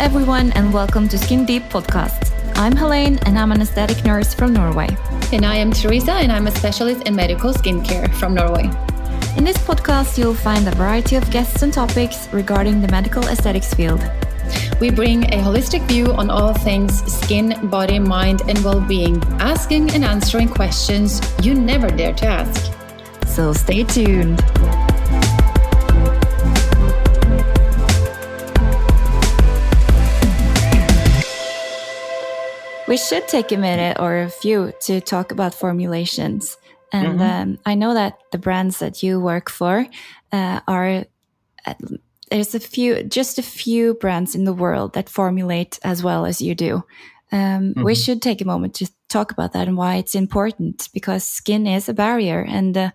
everyone, and welcome to Skin Deep Podcast. I'm Helene, and I'm an aesthetic nurse from Norway. And I am Teresa, and I'm a specialist in medical skincare from Norway. In this podcast, you'll find a variety of guests and topics regarding the medical aesthetics field. We bring a holistic view on all things skin, body, mind, and well being, asking and answering questions you never dare to ask. So stay tuned. We should take a minute or a few to talk about formulations. And mm-hmm. um, I know that the brands that you work for uh, are, uh, there's a few, just a few brands in the world that formulate as well as you do. Um, mm-hmm. We should take a moment to talk about that and why it's important because skin is a barrier and uh,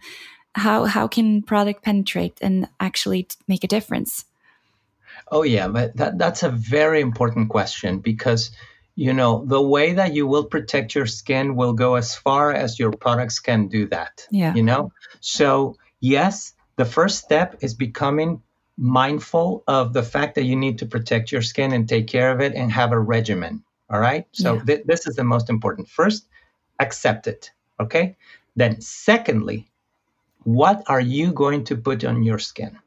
how, how can product penetrate and actually make a difference? Oh, yeah, but that, that's a very important question because you know the way that you will protect your skin will go as far as your products can do that yeah. you know? So yes the first step is becoming mindful of the fact that you need to protect your skin and take care of it and have a regimen all right? So yeah. th- this is the most important. First accept it okay? Then secondly what are you going to put on your skin?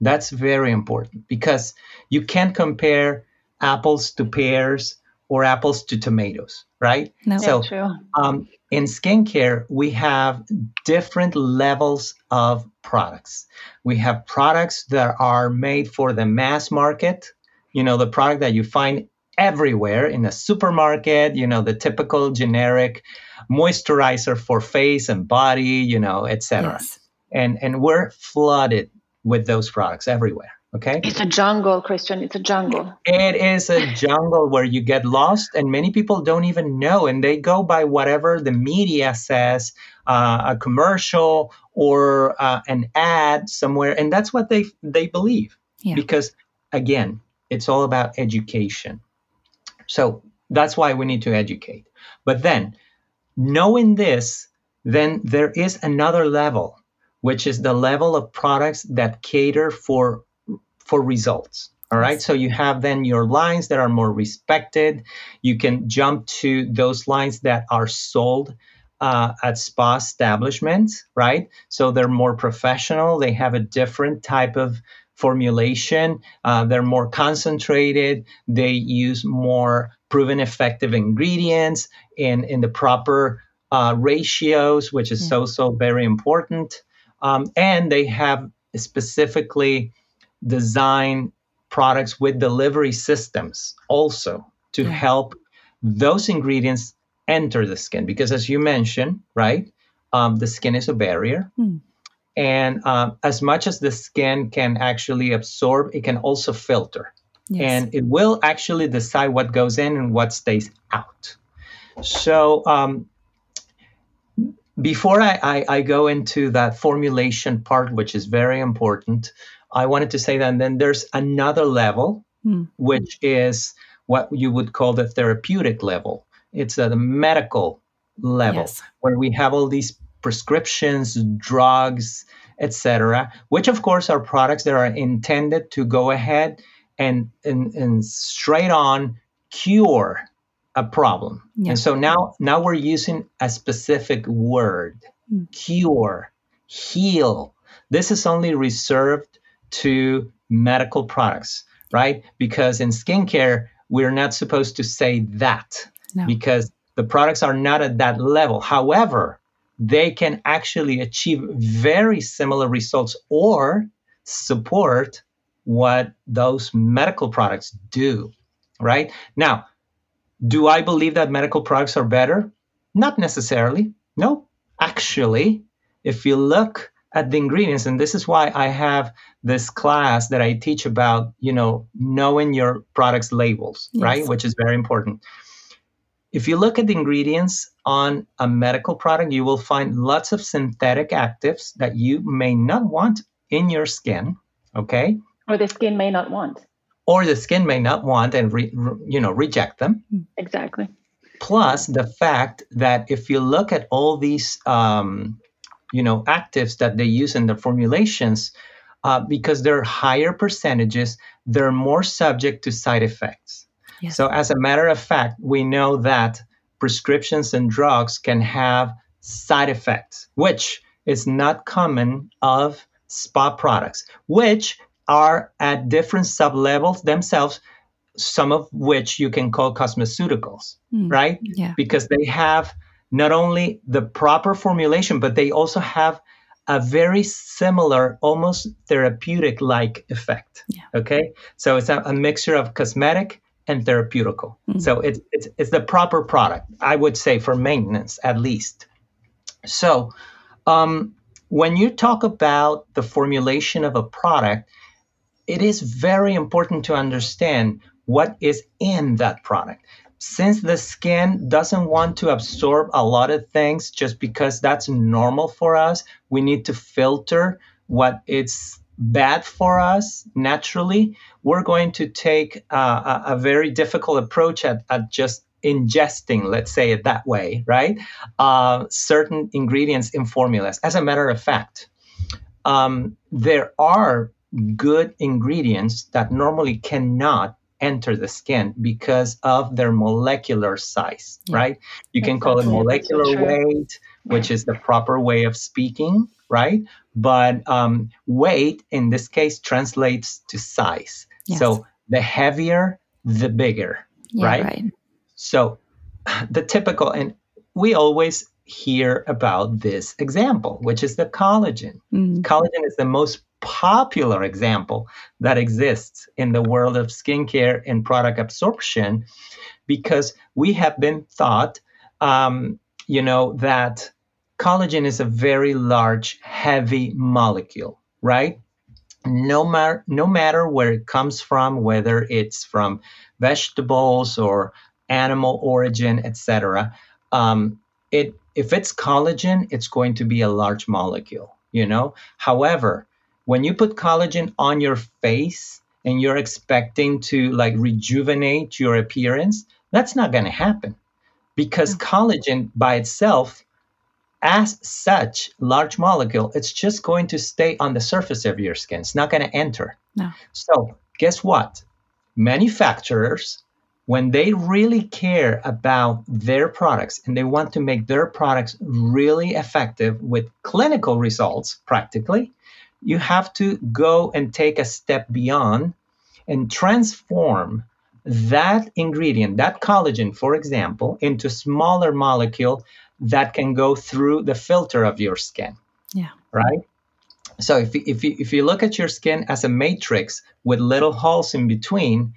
That's very important because you can't compare apples to pears or apples to tomatoes, right? No, so true. Um, in skincare, we have different levels of products. We have products that are made for the mass market, you know, the product that you find everywhere in a supermarket, you know, the typical generic moisturizer for face and body, you know, etc. Yes. And and we're flooded with those products everywhere. Okay. It's a jungle, Christian. It's a jungle. It is a jungle where you get lost, and many people don't even know, and they go by whatever the media says, uh, a commercial or uh, an ad somewhere, and that's what they they believe. Yeah. Because again, it's all about education. So that's why we need to educate. But then, knowing this, then there is another level, which is the level of products that cater for for results. All right. So you have then your lines that are more respected. You can jump to those lines that are sold uh, at spa establishments, right? So they're more professional. They have a different type of formulation. Uh, they're more concentrated. They use more proven effective ingredients in, in the proper uh, ratios, which is so, so very important. Um, and they have specifically design products with delivery systems also to yeah. help those ingredients enter the skin because as you mentioned right um, the skin is a barrier mm. and um, as much as the skin can actually absorb it can also filter yes. and it will actually decide what goes in and what stays out so um, before I, I, I, go into that formulation part which is very important I wanted to say that. And then there's another level, mm. which is what you would call the therapeutic level. It's at the medical level yes. where we have all these prescriptions, drugs, etc., which of course are products that are intended to go ahead and, and, and straight on cure a problem. Yeah. And so now now we're using a specific word, mm. cure, heal. This is only reserved to medical products, right? Because in skincare, we're not supposed to say that no. because the products are not at that level. However, they can actually achieve very similar results or support what those medical products do, right? Now, do I believe that medical products are better? Not necessarily. No, actually, if you look at the ingredients. And this is why i have this class that i teach about you know knowing your product's labels yes. right? Which is very important. If you look at the ingredients on a medical product you will find lots of synthetic actives that you may not want in your skin okay? Or the skin may not want. Or the skin may not want and re, re, you know reject them. Exactly. Plus the fact that if you look at all these um, you know actives that they use in their formulations uh, because they're higher percentages they're more subject to side effects Yes. So, as a matter of fact, we know that prescriptions and drugs can have side effects, which is not common of spa products, which are at different sub levels themselves, some of which you can call cosmeceuticals, mm. right? Yeah. Because they have not only the proper formulation, but they also have a very similar, almost therapeutic like effect. Yeah. Okay. So it's a, a, mixture of cosmetic and therapeutical. Mm. So it's, it's, it's the proper product, I would say, for maintenance at least. So um, when you talk about the formulation of a product, it is very important to understand what is in that product. Since the skin doesn't want to absorb a lot of things just because that's normal for us, we need to filter what it's bad for us naturally. We're going to take a, a, very difficult approach at, at just ingesting, let's say it that way, right? Uh, certain ingredients in formulas. As a matter of fact, um, there are good ingredients that normally cannot enter the skin because of their molecular size, yeah. right? You can call it molecular weight, which is the proper way of speaking, right? But um, weight in this case translates to size. Yes. So the heavier, the bigger, yeah, right? right? So the typical, and we always hear about this example, which is the collagen. Mm. Collagen is the most popular example that exists in the world of skincare and product absorption because we have been thought, um, you know, that collagen is a very large, heavy molecule, right? No matter no matter where it comes from, whether it's from vegetables or animal origin, etc. Um, it if it's collagen, it's going to be a large molecule, you know. However, when you put collagen on your face and you're expecting to like rejuvenate your appearance, that's not going to happen because mm. collagen by itself as such large molecule it's just going to stay on the surface of your skin it's not going to enter no. so guess what manufacturers when they really care about their products and they want to make their products really effective with clinical results practically, you have to go and take a step beyond and transform that ingredient, that collagen, for example, into smaller molecule that can go through the filter of your skin. Yeah. Right? So if, if, you, if you look at your skin as a matrix with little holes in between,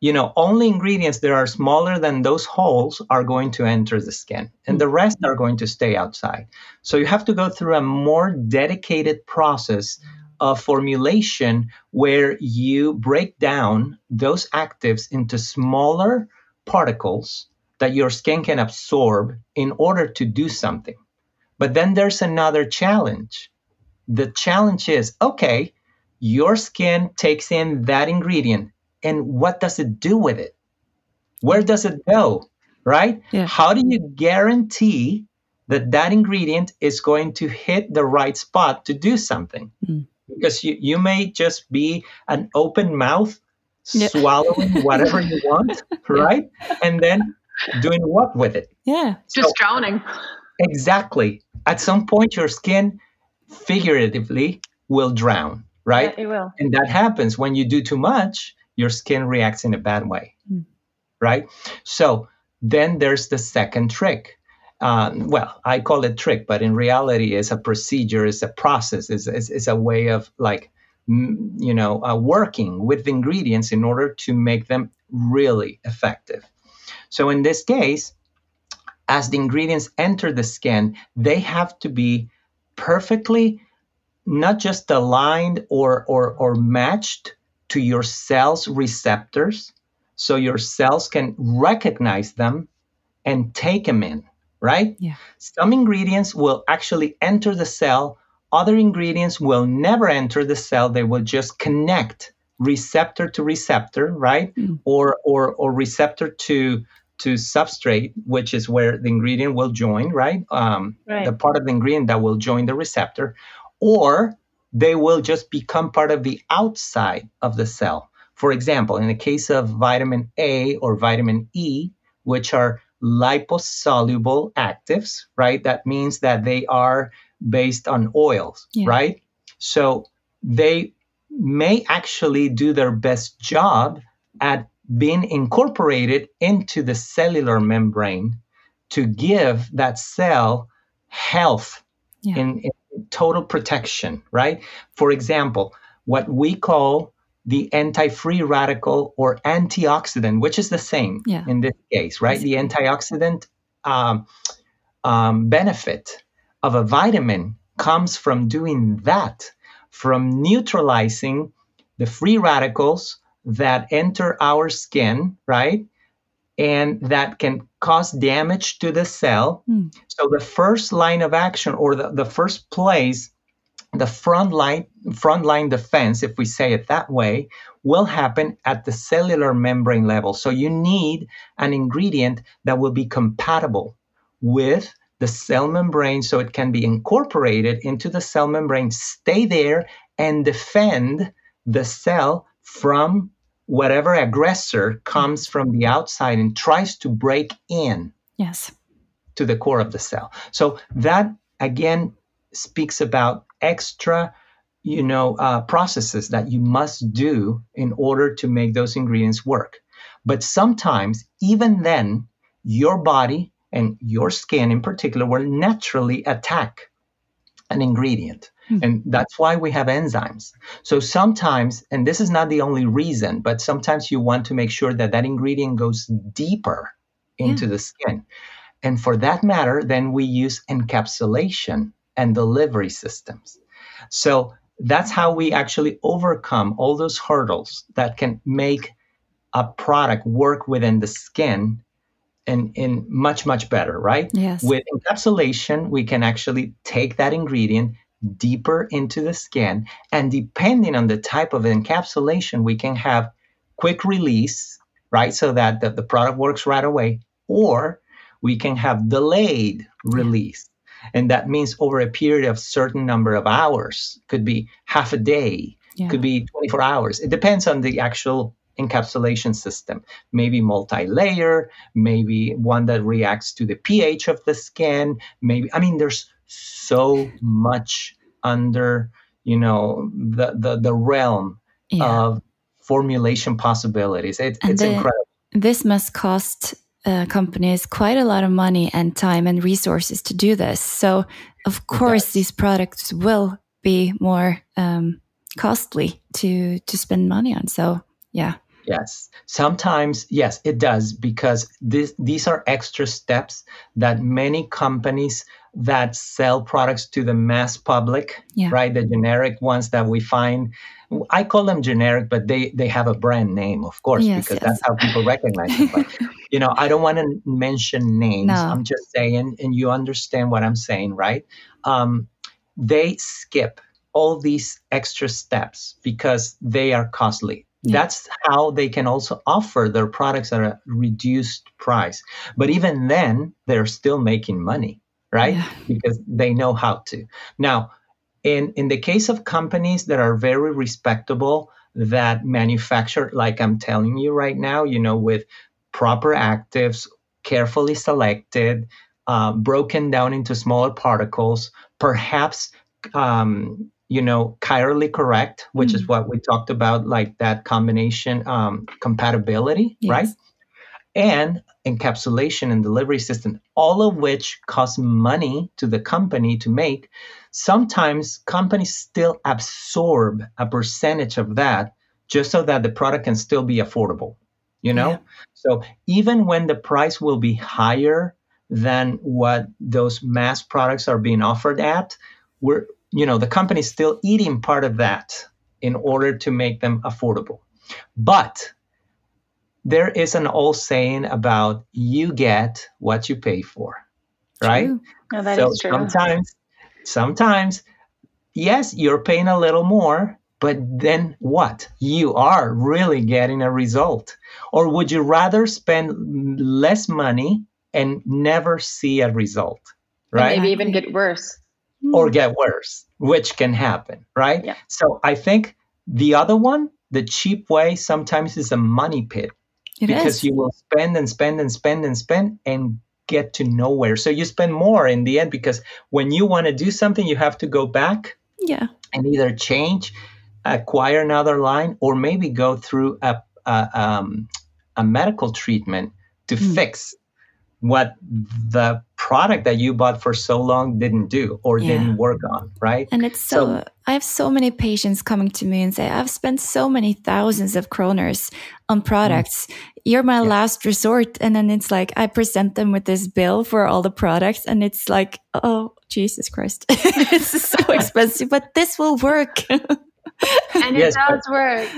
you know, only ingredients that are smaller than those holes are going to enter the skin, and the mm. rest are going to stay outside. So you have to go through a more dedicated process of formulation where you break down those actives into smaller particles that your skin can absorb in order to do something. But then there's another challenge. The challenge is okay, your skin takes in that ingredient and what does it do with it? Where does it go? Right? Yeah. How do you guarantee that that ingredient is going to hit the right spot to do something? Mm. Because you, you may just be an open mouth yeah. swallowing whatever you want, right? And then doing what with it? Yeah. Just so, drowning. Exactly. At some point, your skin figuratively will drown, right? Yeah, it will. And that happens when you do too much your skin reacts in a bad way, mm. right? So then there's the second trick. Um, well, I call it trick, but in reality, it's a procedure, it's a process, it's, it's, it's a way of like, you know, uh, working with the ingredients in order to make them really effective. So in this case, as the ingredients enter the skin, they have to be perfectly not just aligned or or, or matched to your cells receptors so your cells can recognize them and take them in, right? Yeah. Some ingredients will actually enter the cell, other ingredients will never enter the cell, they will just connect receptor to receptor, right? Mm. Or or or receptor to to substrate, which is where the ingredient will join, right? Um, right? The part of the ingredient that will join the receptor, or they will just become part of the outside of the cell. For example, in the case of vitamin A or vitamin E, which are liposoluble actives, right? That means that they are based on oils, yeah. right? So they may actually do their best job at being incorporated into the cellular membrane to give that cell health yeah. in, in, total protection, right? For example, what we call the anti-free radical or antioxidant, which is the same yeah. in this case, right? The antioxidant um, um, benefit of a vitamin comes from doing that, from neutralizing the free radicals that enter our skin, right? And that can cause damage to the cell. Mm. So the first line of action or the, the first place, the front line, front line defense, if we say it that way, will happen at the cellular membrane level. So you need an ingredient that will be compatible with the cell membrane so it can be incorporated into the cell membrane, stay there, and defend the cell from whatever aggressor comes from the outside and tries to break in yes. to the core of the cell. So that again speaks about extra you know uh, processes that you must do in order to make those ingredients work. But sometimes even then your body and your skin in particular will naturally attack an ingredient Mm-hmm. And that's why we have enzymes. So sometimes, and this is not the only reason, but sometimes you want to make sure that that ingredient goes deeper into yeah. the skin. And for that matter, then we use encapsulation and delivery systems. So that's how we actually overcome all those hurdles that can make a product work within the skin and in much much better right yes with encapsulation we can actually take that ingredient deeper into the skin. And depending on the type of encapsulation, we can have quick release, right? So that the, the product works right away, or we can have delayed release. And that means over a period of certain number of hours, could be half a day, yeah. could be 24 hours. It depends on the actual encapsulation system. Maybe multi-layer, maybe one that reacts to the pH of the skin. Maybe I mean, there's so much under you know the the, the realm yeah. of formulation possibilities. It, it's the, incredible. This must cost uh, companies quite a lot of money and time and resources to do this. So, of course, these products will be more um, costly to to spend money on. So, yeah. Yes. Sometimes, yes, it does because this, these are extra steps that many companies that sell products to the mass public, yeah. right? The generic ones that we find. I call them generic, but they they have a brand name, of course, yes, because yes. that's how people recognize them. But, you know, I don't want to mention names. No. I'm just saying, and you understand what I'm saying, right? Um, they skip all these extra steps because they are costly. Yeah. That's how they can also offer their products at a reduced price. But even then, they're still making money right? Yeah. Because they know how to. Now, in in the case of companies that are very respectable that manufacture like I'm telling you right now, you know, with proper actives, carefully selected, uh, broken down into smaller particles, perhaps um, you know, chirally correct, which mm. is what we talked about, like that combination um, compatibility, yes. right? And encapsulation and delivery system, all of which cost money to the company to make, sometimes companies still absorb a percentage of that just so that the product can still be affordable. You know? Yeah. So even when the price will be higher than what those mass products are being offered at, we're you know the company's still eating part of that in order to make them affordable. But there is an old saying about you get what you pay for, right? No, that so is true. sometimes, sometimes, yes, you're paying a little more, but then what? You are really getting a result. Or would you rather spend less money and never see a result, right? maybe even get worse. Or get worse, which can happen, right? Yeah. So I think the other one the cheap way sometimes is a money pit It because is. you will spend and spend and spend and spend and get to nowhere. So you spend more in the end because when you want to do something, you have to go back Yeah. and either change, acquire another line, or maybe go through a a, um, a medical treatment to Mm. fix what the product that you bought for so long didn't do or Yeah. didn't work on, right? And it's so, So- I have so many patients coming to me and say, I've spent so many thousands of kroners on mm-hmm. products. You're my Yeah. last resort. And then it's like, I present them with this bill for all the products. And it's like, oh, Jesus Christ. this is so expensive, but this will work. And Yes, it does work.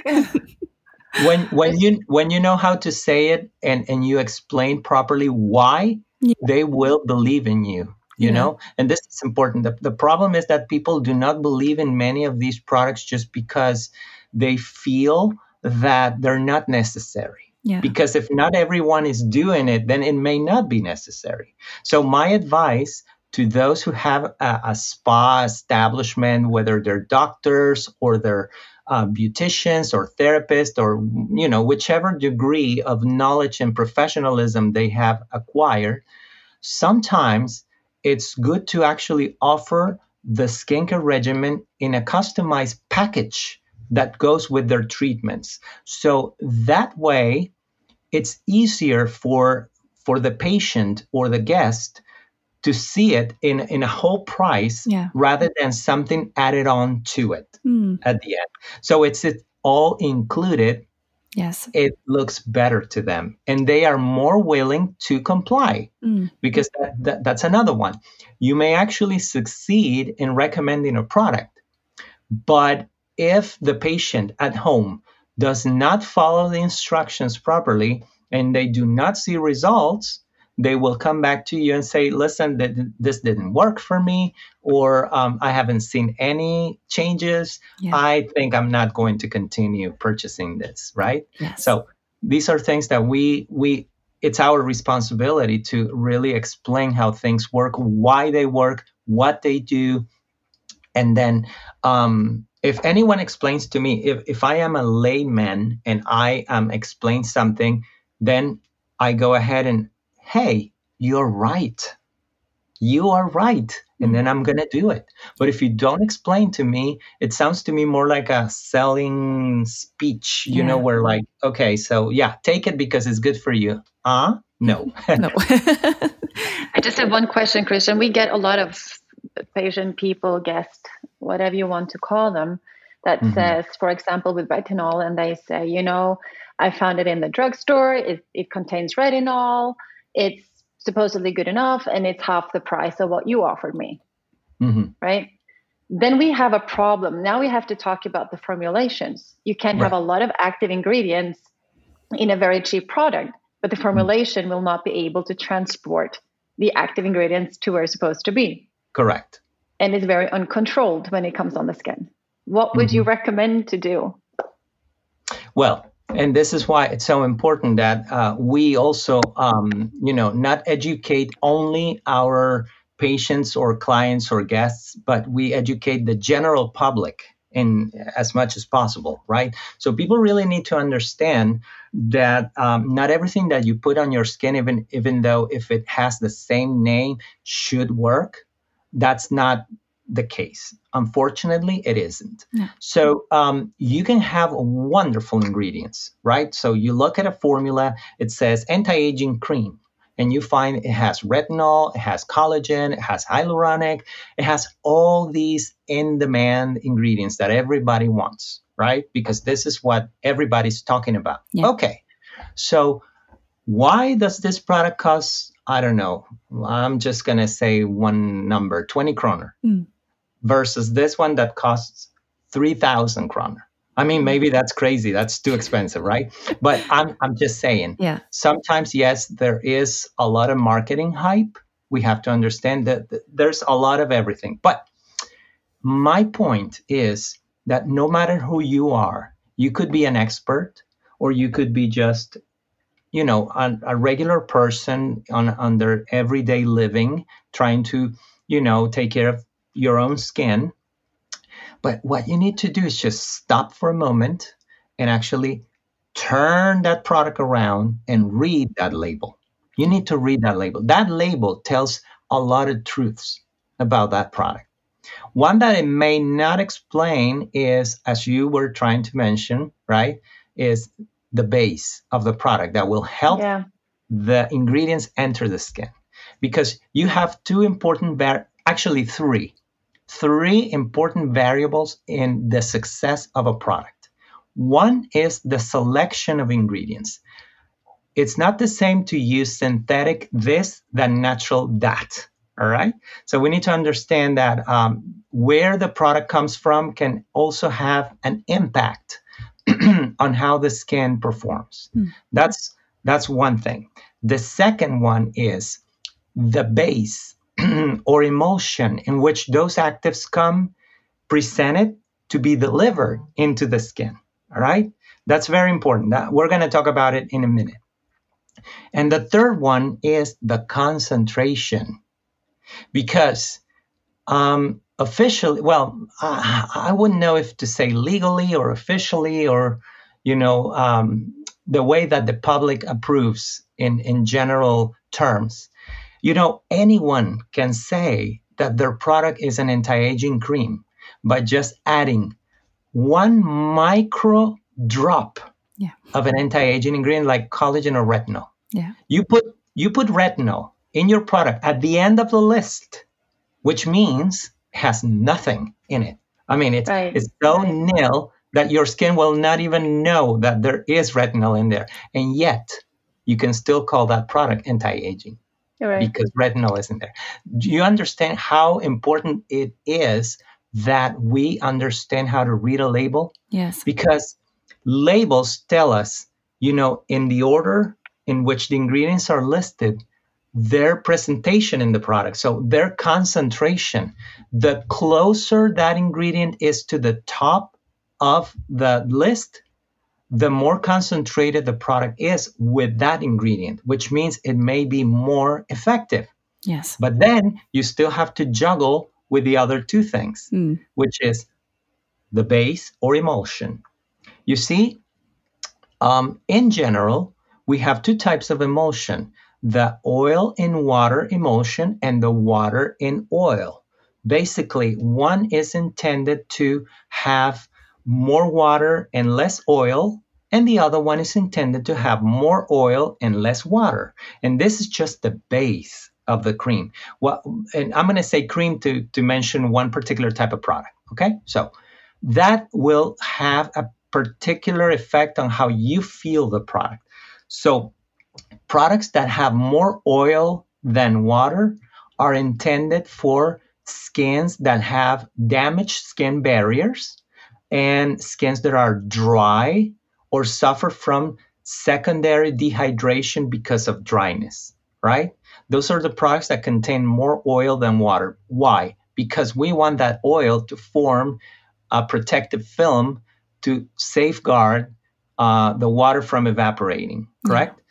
when when you when you know how to say it and and you explain properly why Yeah. they will believe in you you Yeah. know and this is important the, the problem is that people do not believe in many of these products just because they feel that they're not necessary yeah. because if not everyone is doing it then it may not be necessary so my advice to those who have a, a spa establishment whether they're doctors or they're uh, beauticians or therapists or you know whichever degree of knowledge and professionalism they have acquired sometimes it's good to actually offer the skincare regimen in a customized package that goes with their treatments. So that way it's easier for for the patient or the guest to see it in in a whole price Yeah. rather than something added on to it Mm, at the end. So it's it all included. Yes. it looks better to them. And they are more willing to comply Mm, because that, that, that's another one. You may actually succeed in recommending a product but if the patient at home does not follow the instructions properly and they do not see results they will come back to you and say listen th- this didn't work for me or um, i haven't seen any changes yeah. i think i'm not going to continue purchasing this right yes. so these are things that we we it's our responsibility to really explain how things work, why they work, what they do, and then um, if anyone explains to me, if if I am a layman and I um, explain something, then I go ahead and hey, you're right, you are right, and then I'm gonna do it. But if you don't explain to me, it sounds to me more like a selling speech, you know, Yeah. where like, okay, so yeah, take it because it's good for you. Uh no. no. I just have one question, Christian. We get a lot of patient people, guests, whatever you want to call them, that Mhm. says, for example, with retinol, and they say, you know, I found it in the drugstore. It, it contains retinol. It's supposedly good enough, and it's half the price of what you offered me, hmm right? Then we have a problem. Now we have to talk about the formulations. You can have a lot of active ingredients in a very cheap product, but the formulation will not be able to transport the active ingredients to where it's supposed to be. Correct. And it's very uncontrolled when it comes on the skin. What would you recommend to do? Well, and this is why it's so important that uh, we also, um, you know, not educate only our patients or clients or guests, but we educate the general public in as much as possible, right? So people really need to understand that um, not everything that you put on your skin, even even though if it has the same name, should work. That's not the case. Unfortunately, it isn't. Yeah. So um, you can have wonderful ingredients, right? So you look at a formula, it says anti-aging cream, and you find it has retinol, it has collagen, it has hyaluronic, it has all these in-demand ingredients that everybody wants, right? Because this is what everybody's talking about. Yeah. Okay, so why does this product cost? I don't know. I'm just gonna say one number, 20 kroner Mm. Versus this one that costs 3000 kroner. I mean, maybe that's crazy. That's too expensive, right? But I'm, I'm just saying, yeah. sometimes, yes, there is a lot of marketing hype. We have to understand that there's a lot of everything. But my point is that no matter who you are, you could be an expert or you could be just, you know, a, a regular person on, on their everyday living, trying to, you know, take care of your own skin. But what you need to do is just stop for a moment and actually turn that product around and read that label. You need to read that label. That label tells a lot of truths about that product. One that it may not explain is, as you were trying to mention, right, is the base of the product that will help yeah. the ingredients enter the skin. Because you have two important, var- actually three, three important variables in the success of a product. One is the selection of ingredients. It's not the same to use synthetic this than natural that. All right. So we need to understand that um, where the product comes from can also have an impact on how the skin performs. Mm. That's that's one thing. The second one is the base or emulsion in which those actives come presented to be delivered into the skin. All right? That's very important. That, we're going to talk about it in a minute. And the third one is the concentration. Because um, officially, well, I, I, wouldn't know if to say legally or officially or, you know, um, the way that the public approves in, in general terms. You know, anyone can say that their product is an anti aging cream by just adding one micro drop yeah. of an anti-aging ingredient like collagen or retinol. Yeah. You put you put retinol in your product at the end of the list, which means has nothing in it. I mean, it's right. it's so right. nil that your skin will not even know that there is retinol in there, and yet you can still call that product anti-aging right. because retinol isn't there. Do you understand how important it is that we understand how to read a label? Yes. Because labels tell us, you know, in the order in which the ingredients are listed, their presentation in the product. So their concentration. The closer that ingredient is to the top of the list, the more concentrated the product is with that ingredient, which means it may be more effective. Yes. But then you still have to juggle with the other two things, mm. which is the base or emulsion. You see, um, in general, we have two types of emulsion the oil in water emulsion and the water in oil. Basically, one is intended to have more water and less oil, and the other one is intended to have more oil and less water. And this is just the base of the cream. Well, and I'm going to say cream to, to mention one particular type of product. Okay, so that will have a particular effect on how you feel the product. So, products that have more oil than water are intended for skins that have damaged skin barriers and skins that are dry or suffer from secondary dehydration because of dryness, right? Those are the products that contain more oil than water. Why? Because we want that oil to form a protective film to safeguard uh, the water from evaporating, correct? Yeah.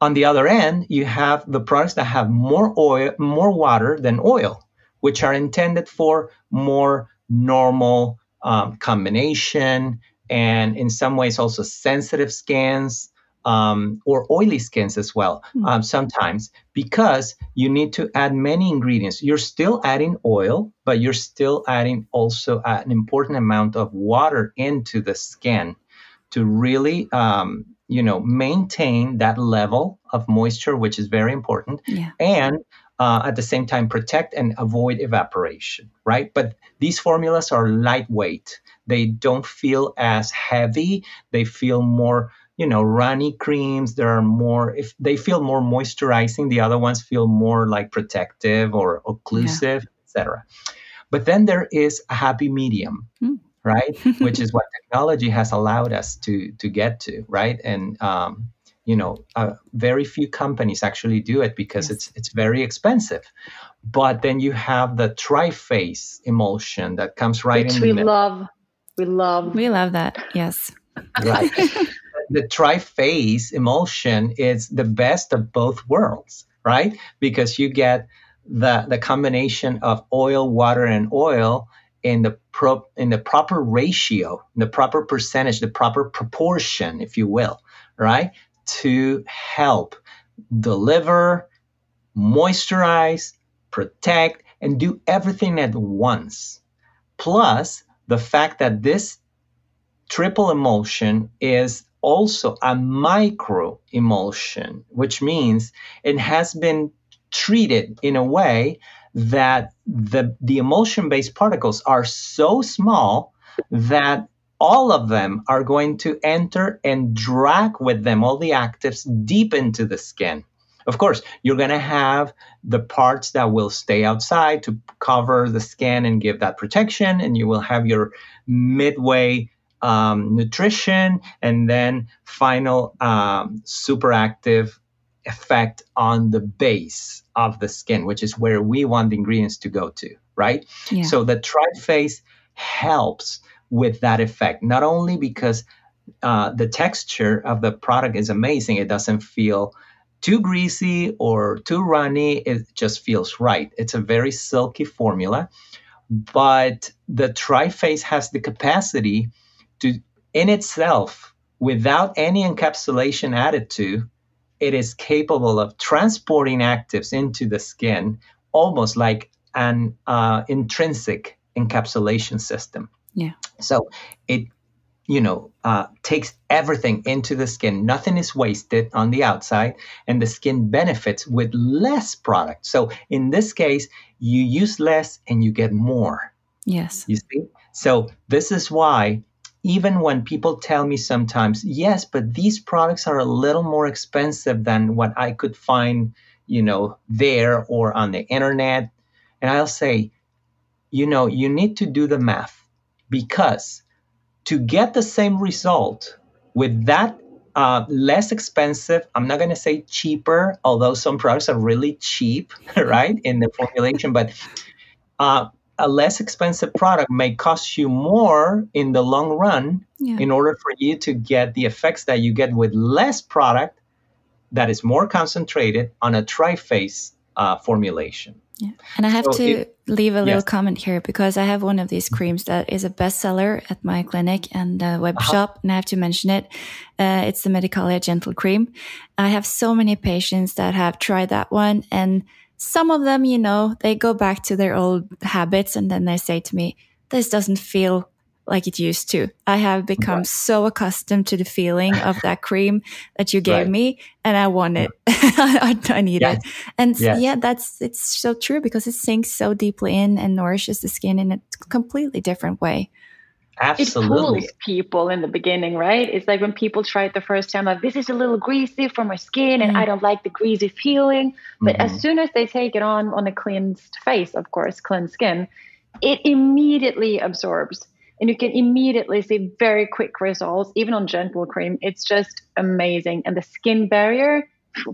On the other end, you have the products that have more oil, more water than oil, which are intended for more normal um, combination and in some ways also sensitive skins um, or oily skins as well mm. um, sometimes because you need to add many ingredients. You're still adding oil, but you're still adding also an important amount of water into the skin to really, um, you know, maintain that level of moisture, which is very important, yeah. and uh, at the same time protect and avoid evaporation, right? But these formulas are lightweight. They don't feel as heavy. They feel more you know runny creams there are more if they feel more moisturizing the other ones feel more like protective or occlusive yeah. etc but then there is a happy medium mm. right which is what technology has allowed us to to get to right and um, you know uh, very few companies actually do it because yes. it's it's very expensive. But then you have the triphase emulsion that comes right which in we love. We love. We love that yes. Right the triphase emulsion is the best of both worlds, right? Because you get the the combination of oil, water, and oil, in the pro, in the proper ratio, the proper percentage, the proper proportion, if you will, right, to help deliver, moisturize, protect, and do everything at once. Plus, the fact that this triple emulsion is also a micro emulsion, which means it has been treated in a way that the, the emulsion based particles are so small that all of them are going to enter and drag with them all the actives deep into the skin. Of course, you're going to have the parts that will stay outside to cover the skin and give that protection, and you will have your midway um, nutrition, and then final um, super active effect on the base of the skin, which is where we want the ingredients to go to, right? Yeah. So the triphase helps with that effect, not only because uh, the texture of the product is amazing, it doesn't feel too greasy or too runny, it just feels right. It's a very silky formula, but the triphase has the capacity to in itself without any encapsulation added to it is capable of transporting actives into the skin almost like an uh, intrinsic encapsulation system yeah. So it you know uh, takes everything into the skin. Nothing is wasted on the outside and the skin benefits with less product. So in this case you use less and you get more. Yes. You see? So this is why even when people tell me sometimes, yes, but these products are a little more expensive than what I could find, you know, there or on the internet. And I'll say, you know, you need to do the math because to get the same result with that uh, less expensive, I'm not going to say cheaper, although some products are really cheap, right, in the formulation, but uh, a less expensive product may cost you more in the long run yeah. in order for you to get the effects that you get with less product that is more concentrated on a triphase uh, formulation. Yeah. And I have so to it, leave a little yes. comment here because I have one of these creams that is a bestseller at my clinic and the web uh-huh. shop, and I have to mention it. Uh, it's the Medicalia Gentle Cream. I have so many patients that have tried that one and some of them, you know, they go back to their old habits and then they say to me, this doesn't feel like it used to. I have become right. so accustomed to the feeling of that cream that you gave right. me and I want it. I, I, need yes. it. And yes. yeah, that's, it's so true because it sinks so deeply in and nourishes the skin in a completely different way. Absolutely. It fools people in the beginning, right? It's like when people try it the first time, like, this is a little greasy for my skin and mm. I don't like the greasy feeling. But mm-hmm. as soon as they take it on on a cleansed face, of course, cleansed skin, it immediately absorbs. And you can immediately see very quick results, even on gentle cream. It's just amazing. And the skin barrier,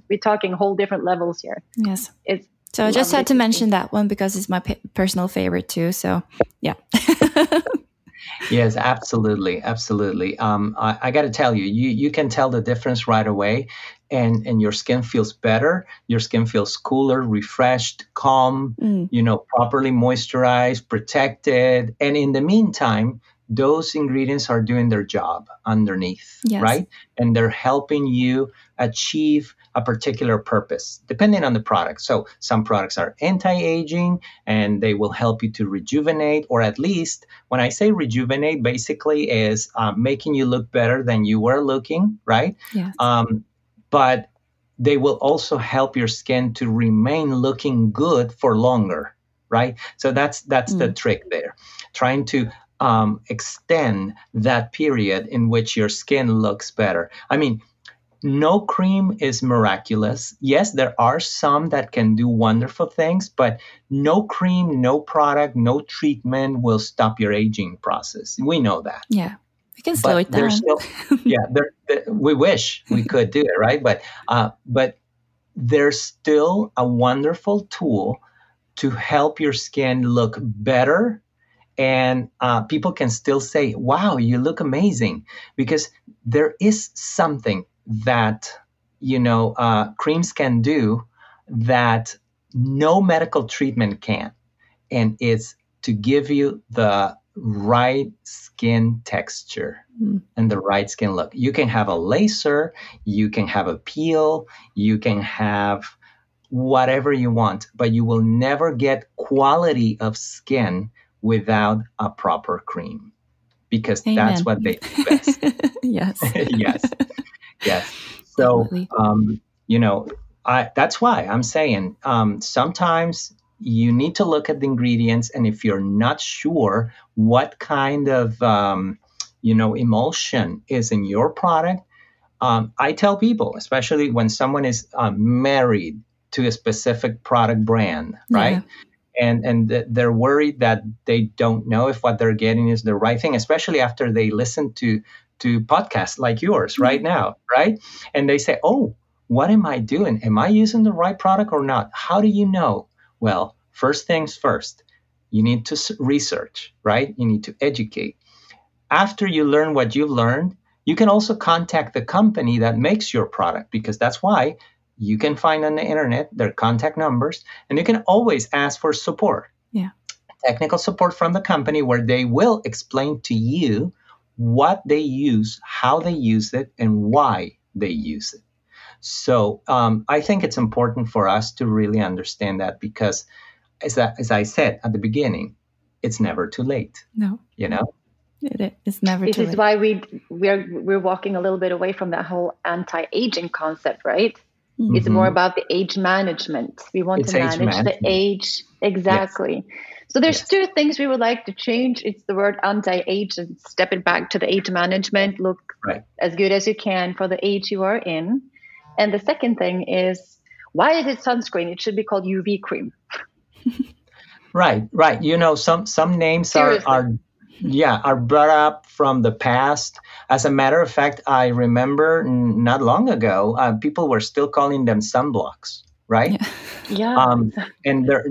we're talking whole different levels here. Yes. It's so I just had to mention that one because it's my personal favorite too. So yeah. yes, absolutely, absolutely. Um, I, I got to tell you, you you can tell the difference right away, and and your skin feels better. Your skin feels cooler, refreshed, calm. Mm. You know, properly moisturized, protected, and in the meantime, those ingredients are doing their job underneath, yes. right? And they're helping you achieve a particular purpose, depending on the product. So some products are anti-aging and they will help you to rejuvenate, or at least when I say rejuvenate, basically is uh, making you look better than you were looking, right? Yeah. Um, but they will also help your skin to remain looking good for longer right so that's that's mm. the trick there trying to um, extend that period in which your skin looks better. I mean, no cream is miraculous. Yes, there are some that can do wonderful things, but no cream, no product, no treatment will stop your aging process. We know that. Yeah. We can slow but it down. Still, yeah, there, there, we wish we could do it, right? But uh, but there's still a wonderful tool to help your skin look better and uh, people can still say, "Wow, you look amazing," because there is something that you know uh, creams can do that no medical treatment can, and it's to give you the right skin texture mm. and the right skin look. You can have a laser, you can have a peel, you can have whatever you want, but you will never get quality of skin without a proper cream because Amen. that's what they do best. yes. yes. Yes. So, um, you know, I, that's why I'm saying um, sometimes you need to look at the ingredients, and if you're not sure what kind of um, you know emulsion is in your product, um, I tell people, especially when someone is uh, married to a specific product brand, right? Yeah and and they're worried that they don't know if what they're getting is the right thing especially after they listen to to podcasts like yours mm-hmm. right now right? And they say oh what am i doing? Am i using the right product or not? How do you know well first things first you need to research right? You need to educate. After you learn what you've learned you can also contact the company that makes your product because that's why you can find on the internet their contact numbers and you can always ask for support. Yeah. Technical support from the company where they will explain to you what they use how they use it and why they use it so um, i think it's important for us to really understand that because as I, as I said at the beginning it's never too late no you know it is never this is late. why we we're we're walking a little bit away from that whole anti-aging concept right Mm-hmm. It's more about the age management. We want it's to manage the age exactly. Yes. So there's yes. two things we would like to change. It's the word anti-age and step it back to the age management. Look right. as good as you can for the age you are in. And the second thing is why is it sunscreen? It should be called UV cream. right, right. You know, some some names are, are yeah are brought up from the past as a matter of fact i remember not long ago uh, people were still calling them sunblocks right yeah, yeah. Um, and they're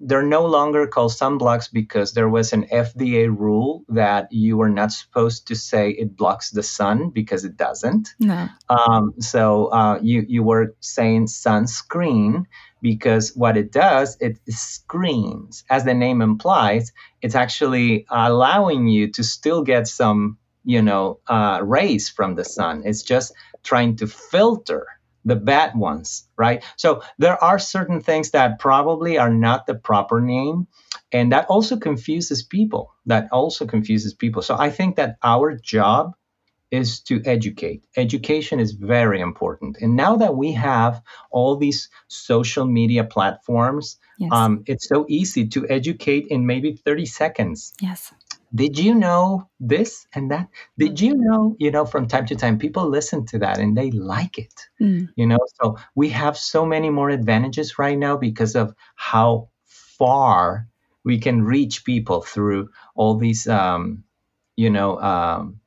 they're no longer called sunblocks because there was an fda rule that you were not supposed to say it blocks the sun because it doesn't no. Um, so uh, you you were saying sunscreen because what it does, it screens. As the name implies, it's actually allowing you to still get some, you know, uh, rays from the sun. It's just trying to filter the bad ones, right? So there are certain things that probably are not the proper name. And that also confuses people. That also confuses people. So I think that our job is to educate. Education is very important. And now that we have all these social media platforms, yes. um, it's so easy to educate in maybe 30 seconds. Yes. Did you know this and that? Did you know, you know, from time to time, people listen to that and they like it, mm. you know? So we have so many more advantages right now because of how far we can reach people through all these, um, you know, um,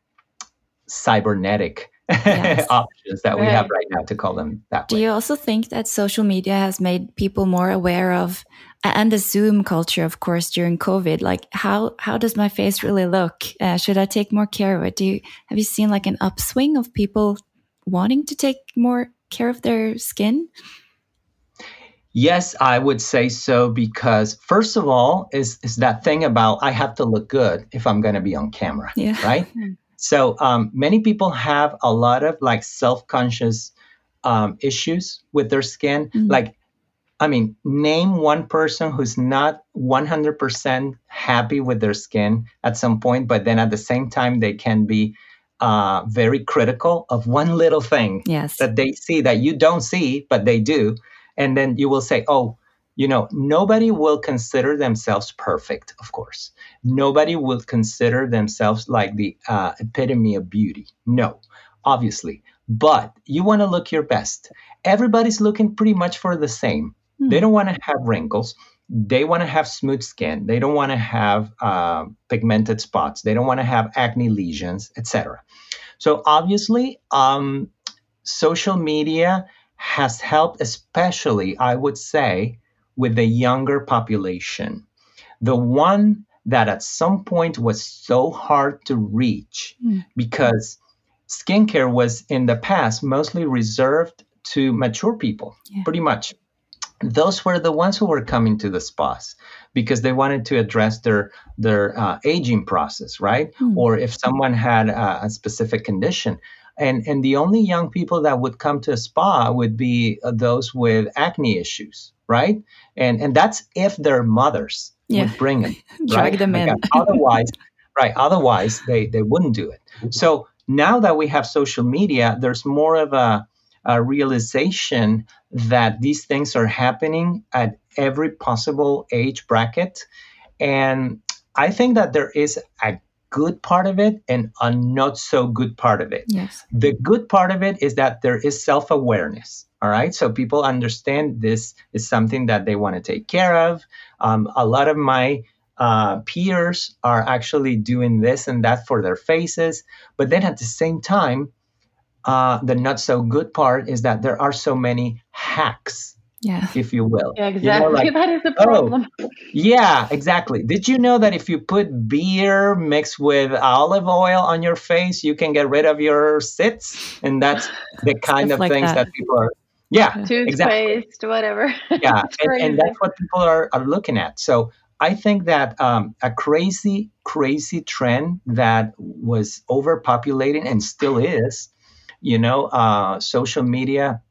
cybernetic yes. options that right. we have right now to call them that Do way. you also think that social media has made people more aware of and the Zoom culture, of course, during COVID? Like, how how does my face really look? Uh, should I take more care of it? Do you have you seen like an upswing of people wanting to take more care of their skin? Yes, I would say so because first of all is is that thing about I have to look good if I'm going to be on camera, yeah. right? Hmm. So um, many people have a lot of like self-conscious um, issues with their skin. Mm-hmm. Like, I mean, name one person who's not 100% happy with their skin at some point, but then at the same time they can be uh, very critical of one little thing yes. that they see that you don't see, but they do. And then you will say, oh, you know, nobody will consider themselves perfect, of course. Nobody will consider themselves like the uh, epitome of beauty. No, obviously. But you want to look your best. Everybody's looking pretty much for the same. Mm. They don't want to have wrinkles. They want to have smooth skin. They don't want to have uh, pigmented spots. They don't want to have acne lesions, etc. So obviously, um, social media has helped, especially, I would say, with the younger population, the one that at some point was so hard to reach mm. because skincare was in the past mostly reserved to mature people, yeah. pretty much. Those were the ones who were coming to the spas because they wanted to address their their uh, aging process, right? Mm. Or if someone had a, a, specific condition, and and the only young people that would come to a spa would be uh, those with acne issues, right? And and that's if their mothers yeah. would bring them, drag right? them in. otherwise, right? Otherwise, they they wouldn't do it. So now that we have social media, there's more of a a realization that these things are happening at every possible age bracket. And I think that there is a good part of it and a not so good part of it. Yes. The good part of it is that there is self awareness. All right. So people understand this is something that they want to take care of. Um, a lot of my uh, peers are actually doing this and that for their faces. But then at the same time, uh, the not so good part is that there are so many hacks yeah. if you will. Yeah, exactly you know, like, that is the problem. oh, yeah exactly. Did you know that if you put beer mixed with olive oil on your face you can get rid of your zits and that's the kind of like things that. that. people are yeah toothpaste exactly. whatever. Yeah and, and, that's what people are, are looking at. So i think that um, a crazy crazy trend that was overpopulating and still is you know, uh, social media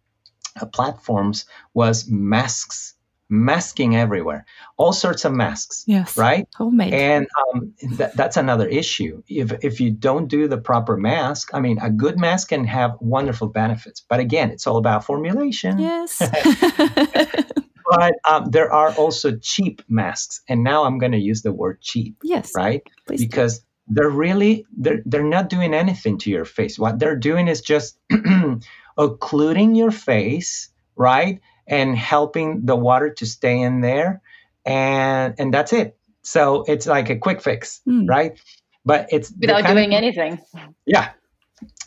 uh, platforms was masks, masking everywhere, all sorts of masks. Yes. Right. Homemade. And um, th- that's another issue. If if you don't do the proper mask, I mean, a good mask can have wonderful benefits, but again, it's all about formulation. Yes. but um, there are also cheap masks, and now I'm going to use the word cheap. Yes. Right. Please Because they're really they're, they're not doing anything to your face. What they're doing is just occluding your face right and helping the water to stay in there and and that's it. So it's like a quick fix mm. right? But it's without doing of, anything. Yeah.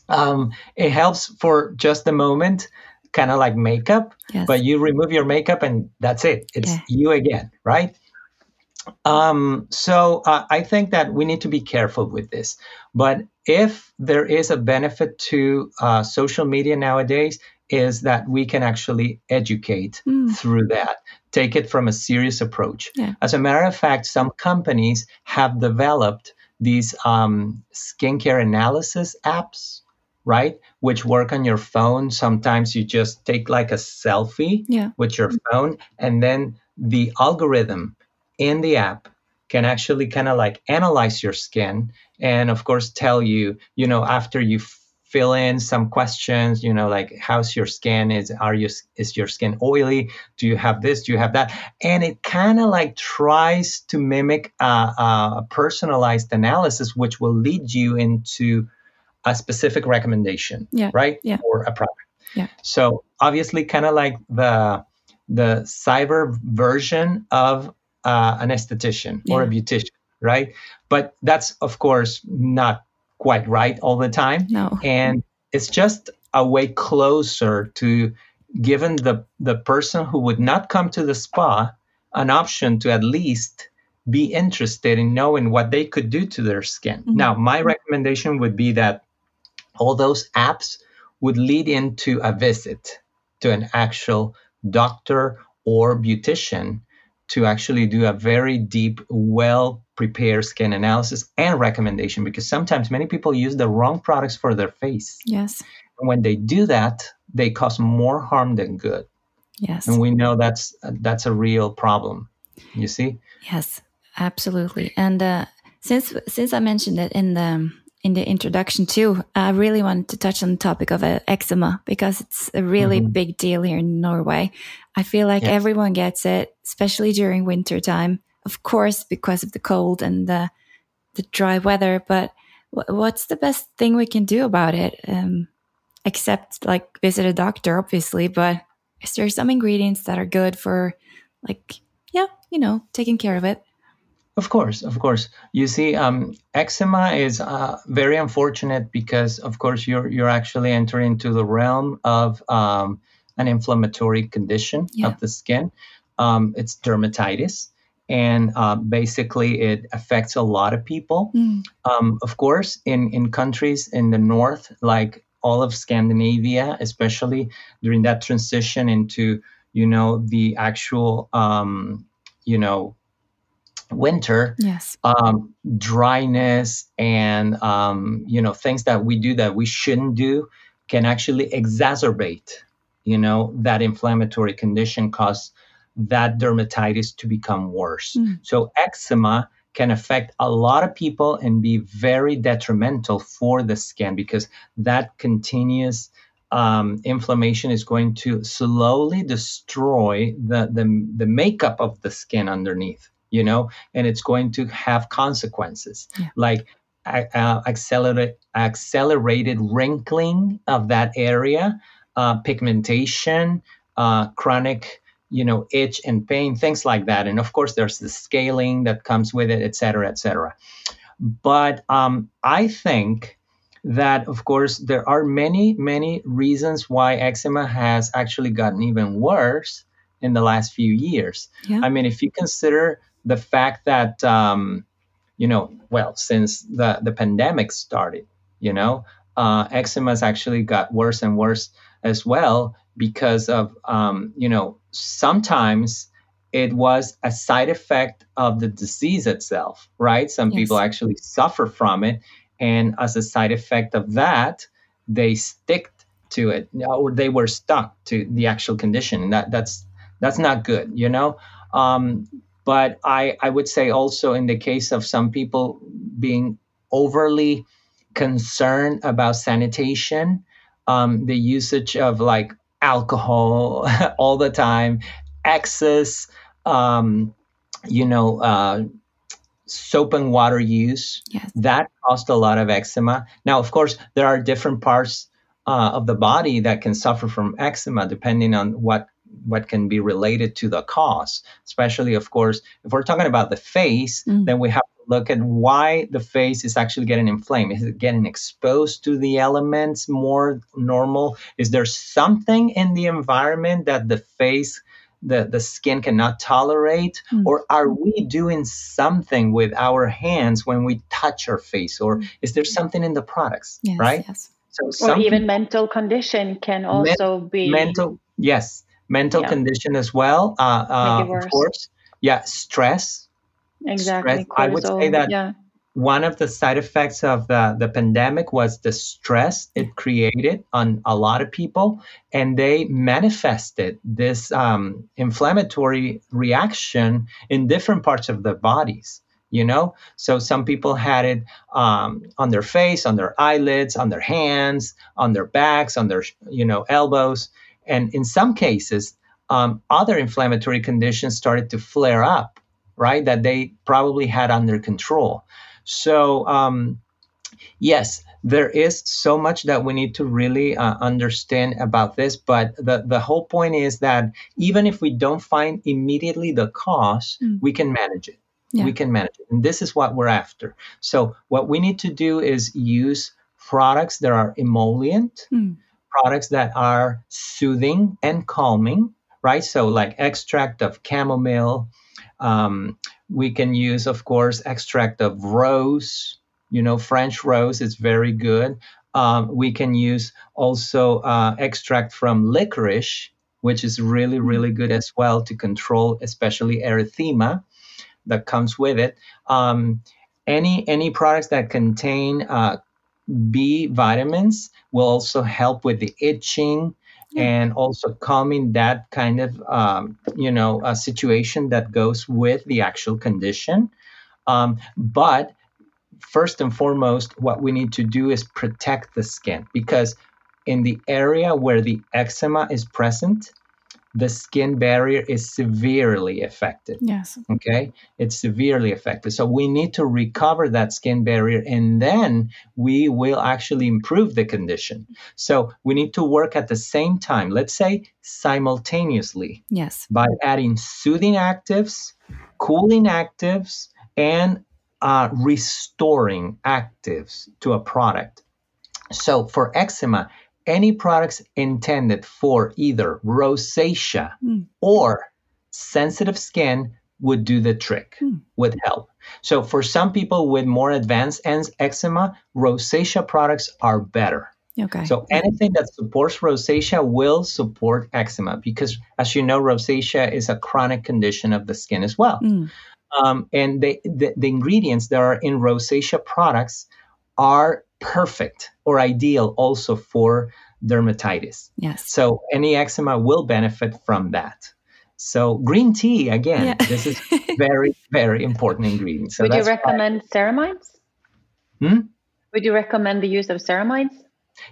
Um, it helps for just the moment kind of like makeup yes. but you remove your makeup and that's it. It's yeah. you again right um, so uh, I think that we need to be careful with this. But if there is a benefit to uh, social media nowadays, is that we can actually educate mm. through that, take it from a serious approach. Yeah. As a matter of fact, some companies have developed these um, skincare analysis apps, right? Which work on your phone. Sometimes you just take like a selfie yeah. with your phone, and then the algorithm in the app can actually kind of like analyze your skin and of course tell you you know after you fill in some questions you know like how's your skin? Is are you is your skin oily? Do you have this? Do you have that? And it kind of like tries to mimic a, a, personalized analysis which will lead you into a specific recommendation yeah. right? Yeah. for a product. Yeah. So obviously kind of like the the cyber version of uh, an esthetician yeah. or a beautician, right? But that's, of course, not quite right all the time. No. And it's just a way closer to giving the, the person who would not come to the spa an option to at least be interested in knowing what they could do to their skin. Mm-hmm. Now, my recommendation would be that all those apps would lead into a visit to an actual doctor or beautician to actually do a very deep, well prepared skin analysis and recommendation because sometimes many people use the wrong products for their face. Yes. And when they do that, they cause more harm than good. Yes. And we know that's that's a real problem. You see? Yes, absolutely. And uh, since since I mentioned it in the in the introduction too, I really wanted to touch on the topic of uh, eczema because it's a really mm -hmm. big deal here in Norway. I feel like yes. everyone gets it, especially during winter time. Of course, because of the cold and the the dry weather. But what's the best thing we can do about it? Um, except like visit a doctor, obviously. But is there some ingredients that are good for, like, yeah, you know, taking care of it? Of course, of course. You see, um, eczema is uh, very unfortunate because, of course, you're you're actually entering into the realm of um, an inflammatory condition yeah. of the skin. Um, it's dermatitis, and uh, basically it affects a lot of people. Mm. Um, of course, in in countries in the north, like all of Scandinavia, especially during that transition into you know, the actual, um, you know, winter yes. um, dryness and um, you know things that we do that we shouldn't do can actually exacerbate you know that inflammatory condition cause that dermatitis to become worse. Mm. so eczema can affect a lot of people and be very detrimental for the skin because that continuous um, inflammation is going to slowly destroy the, the, the makeup of the skin underneath you know, and it's going to have consequences yeah. like uh, accelerate, accelerated wrinkling of that area, uh, pigmentation, uh, chronic, you know, itch and pain, things like that. And of course, there's the scaling that comes with it, et cetera, et cetera. But um, I think that, of course, there are many, many reasons why eczema has actually gotten even worse in the last few years. Yeah. I mean, if you consider the fact that um, you know, well, since the the pandemic started, you know, uh, eczema has actually got worse and worse as well because of um, you know sometimes it was a side effect of the disease itself, right? Some yes. people actually suffer from it, and as a side effect of that, they stick to it or they were stuck to the actual condition, and that that's that's not good, you know. Um, but I, I would say also in the case of some people being overly concerned about sanitation, um, the usage of like alcohol all the time, excess, um, you know, uh, soap and water use, yes. that caused a lot of eczema. Now, of course, there are different parts uh, of the body that can suffer from eczema depending on what what can be related to the cause. Especially, of course, if we're talking about the face, mm. then we have to look at why the face is actually getting inflamed. Is it getting exposed to the elements more normal? Is there something in the environment that the face the, the skin cannot tolerate? Mm. Or are we doing something with our hands when we touch our face? Or mm. is there something in the products? Yes, right? Yes. So or even mental condition can also men- be mental. Yes, mental yeah. condition as well. Uh, uh, of course, yeah, stress. Exactly. Stress. I would say that yeah. one of the side effects of the, the pandemic was the stress it created on a lot of people, and they manifested this um, inflammatory reaction in different parts of their bodies you know so some people had it um, on their face on their eyelids on their hands on their backs on their you know elbows and in some cases, um, other inflammatory conditions started to flare up, right? That they probably had under control. So, um, yes, there is so much that we need to really uh, understand about this. But the, the whole point is that even if we don't find immediately the cause, mm. we can manage it. Yeah. We can manage it. And this is what we're after. So, what we need to do is use products that are emollient. Mm products that are soothing and calming, right? So, like extract of chamomile. Um, we can use, of course, extract of rose. You know, French rose is very good. Um, we can use also uh, extract from licorice, which is really, really good as well to control, especially erythema that comes with it. Um, any any products that contain uh, B vitamins will also help with the itching and also calming that kind of um, you know a situation that goes with the actual condition. Um, but first and foremost, what we need to do is protect the skin because in the area where the eczema is present, the skin barrier is severely affected. Yes. Okay. It's severely affected. So we need to recover that skin barrier and then we will actually improve the condition. So we need to work at the same time, let's say simultaneously. Yes. By adding soothing actives, cooling actives, and uh, restoring actives to a product. So for eczema, any products intended for either rosacea mm. or sensitive skin would do the trick, mm. would help. So for some people with more advanced eczema, rosacea products are better. Okay. So anything that supports rosacea will support eczema because, as you know, rosacea is a chronic condition of the skin as well. Mm. Um, and they, the, the ingredients that are in rosacea products are perfect or ideal also for dermatitis. Yes. So any eczema will benefit from that. So green tea again, yeah. this is very very important ingredient. So would you recommend why... ceramides? Hmm? Would you recommend the use of ceramides?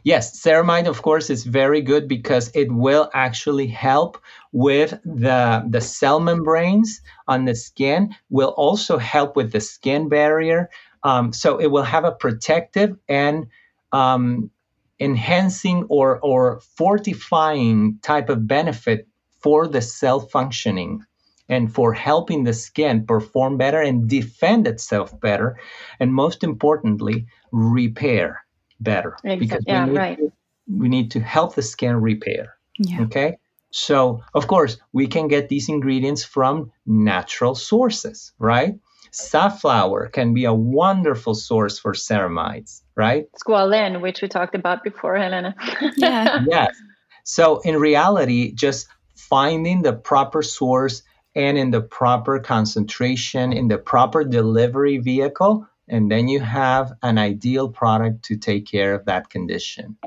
Yes, ceramide, of course, is very good because it will actually help with the, the cell membranes on the skin, will also help with the skin barrier. Um, so it will have a protective and um, enhancing or, or fortifying type of benefit for the cell functioning and for helping the skin perform better and defend itself better. And most importantly, repair better exactly. because yeah, we, need right. to, we need to help the skin repair. Yeah. Okay. So, of course, we can get these ingredients from natural sources, right? Safflower can be a wonderful source for ceramides, right? Squalene, which we talked about before, Helena. yeah. yes. So, in reality, just finding the proper source and in the proper concentration, in the proper delivery vehicle and then you have an ideal product to take care of that condition.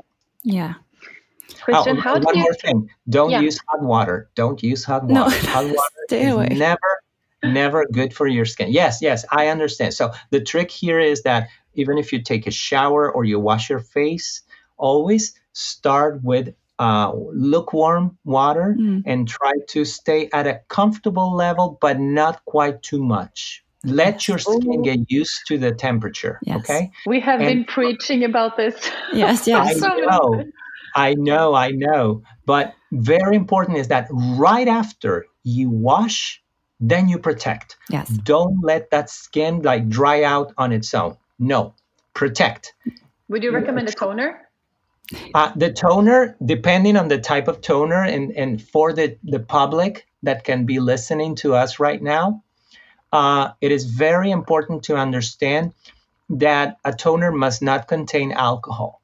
Yeah. Christian, oh, how one do more you... thing. Don't yeah. use hot water. Don't use hot water. No, hot water stay away. never, never good for your skin. Yes, yes, I understand. So the trick here is that even if you take a shower or you wash your face, always start with uh, lukewarm water mm. and try to stay at a comfortable level, but not quite too much let your skin get used to the temperature. Yes. Okay. We have and, been preaching about this. Yes, yes. I know. I know, I know. But very important is that right after you wash, then you protect. Yes. Don't let that skin like dry out on its own. No, protect. Would you recommend a toner? Uh, the toner, depending on the type of toner, and, and for the, the public that can be listening to us right now, uh, it is very important to understand that a toner must not contain alcohol.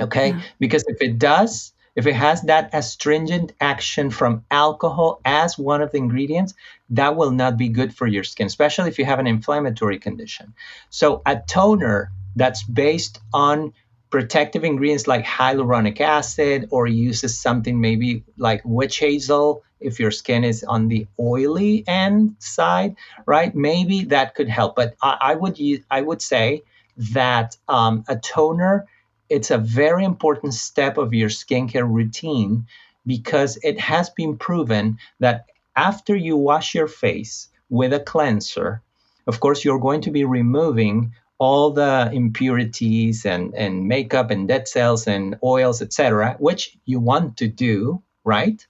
Okay? Yeah. Because if it does, if it has that astringent action from alcohol as one of the ingredients, that will not be good for your skin, especially if you have an inflammatory condition. So, a toner that's based on protective ingredients like hyaluronic acid or uses something maybe like witch hazel if your skin is on the oily end side right maybe that could help but i, I would use i would say that um, a toner it's a very important step of your skincare routine because it has been proven that after you wash your face with a cleanser of course you're going to be removing all the impurities and, and makeup and dead cells and oils, etc., which you want to do, right?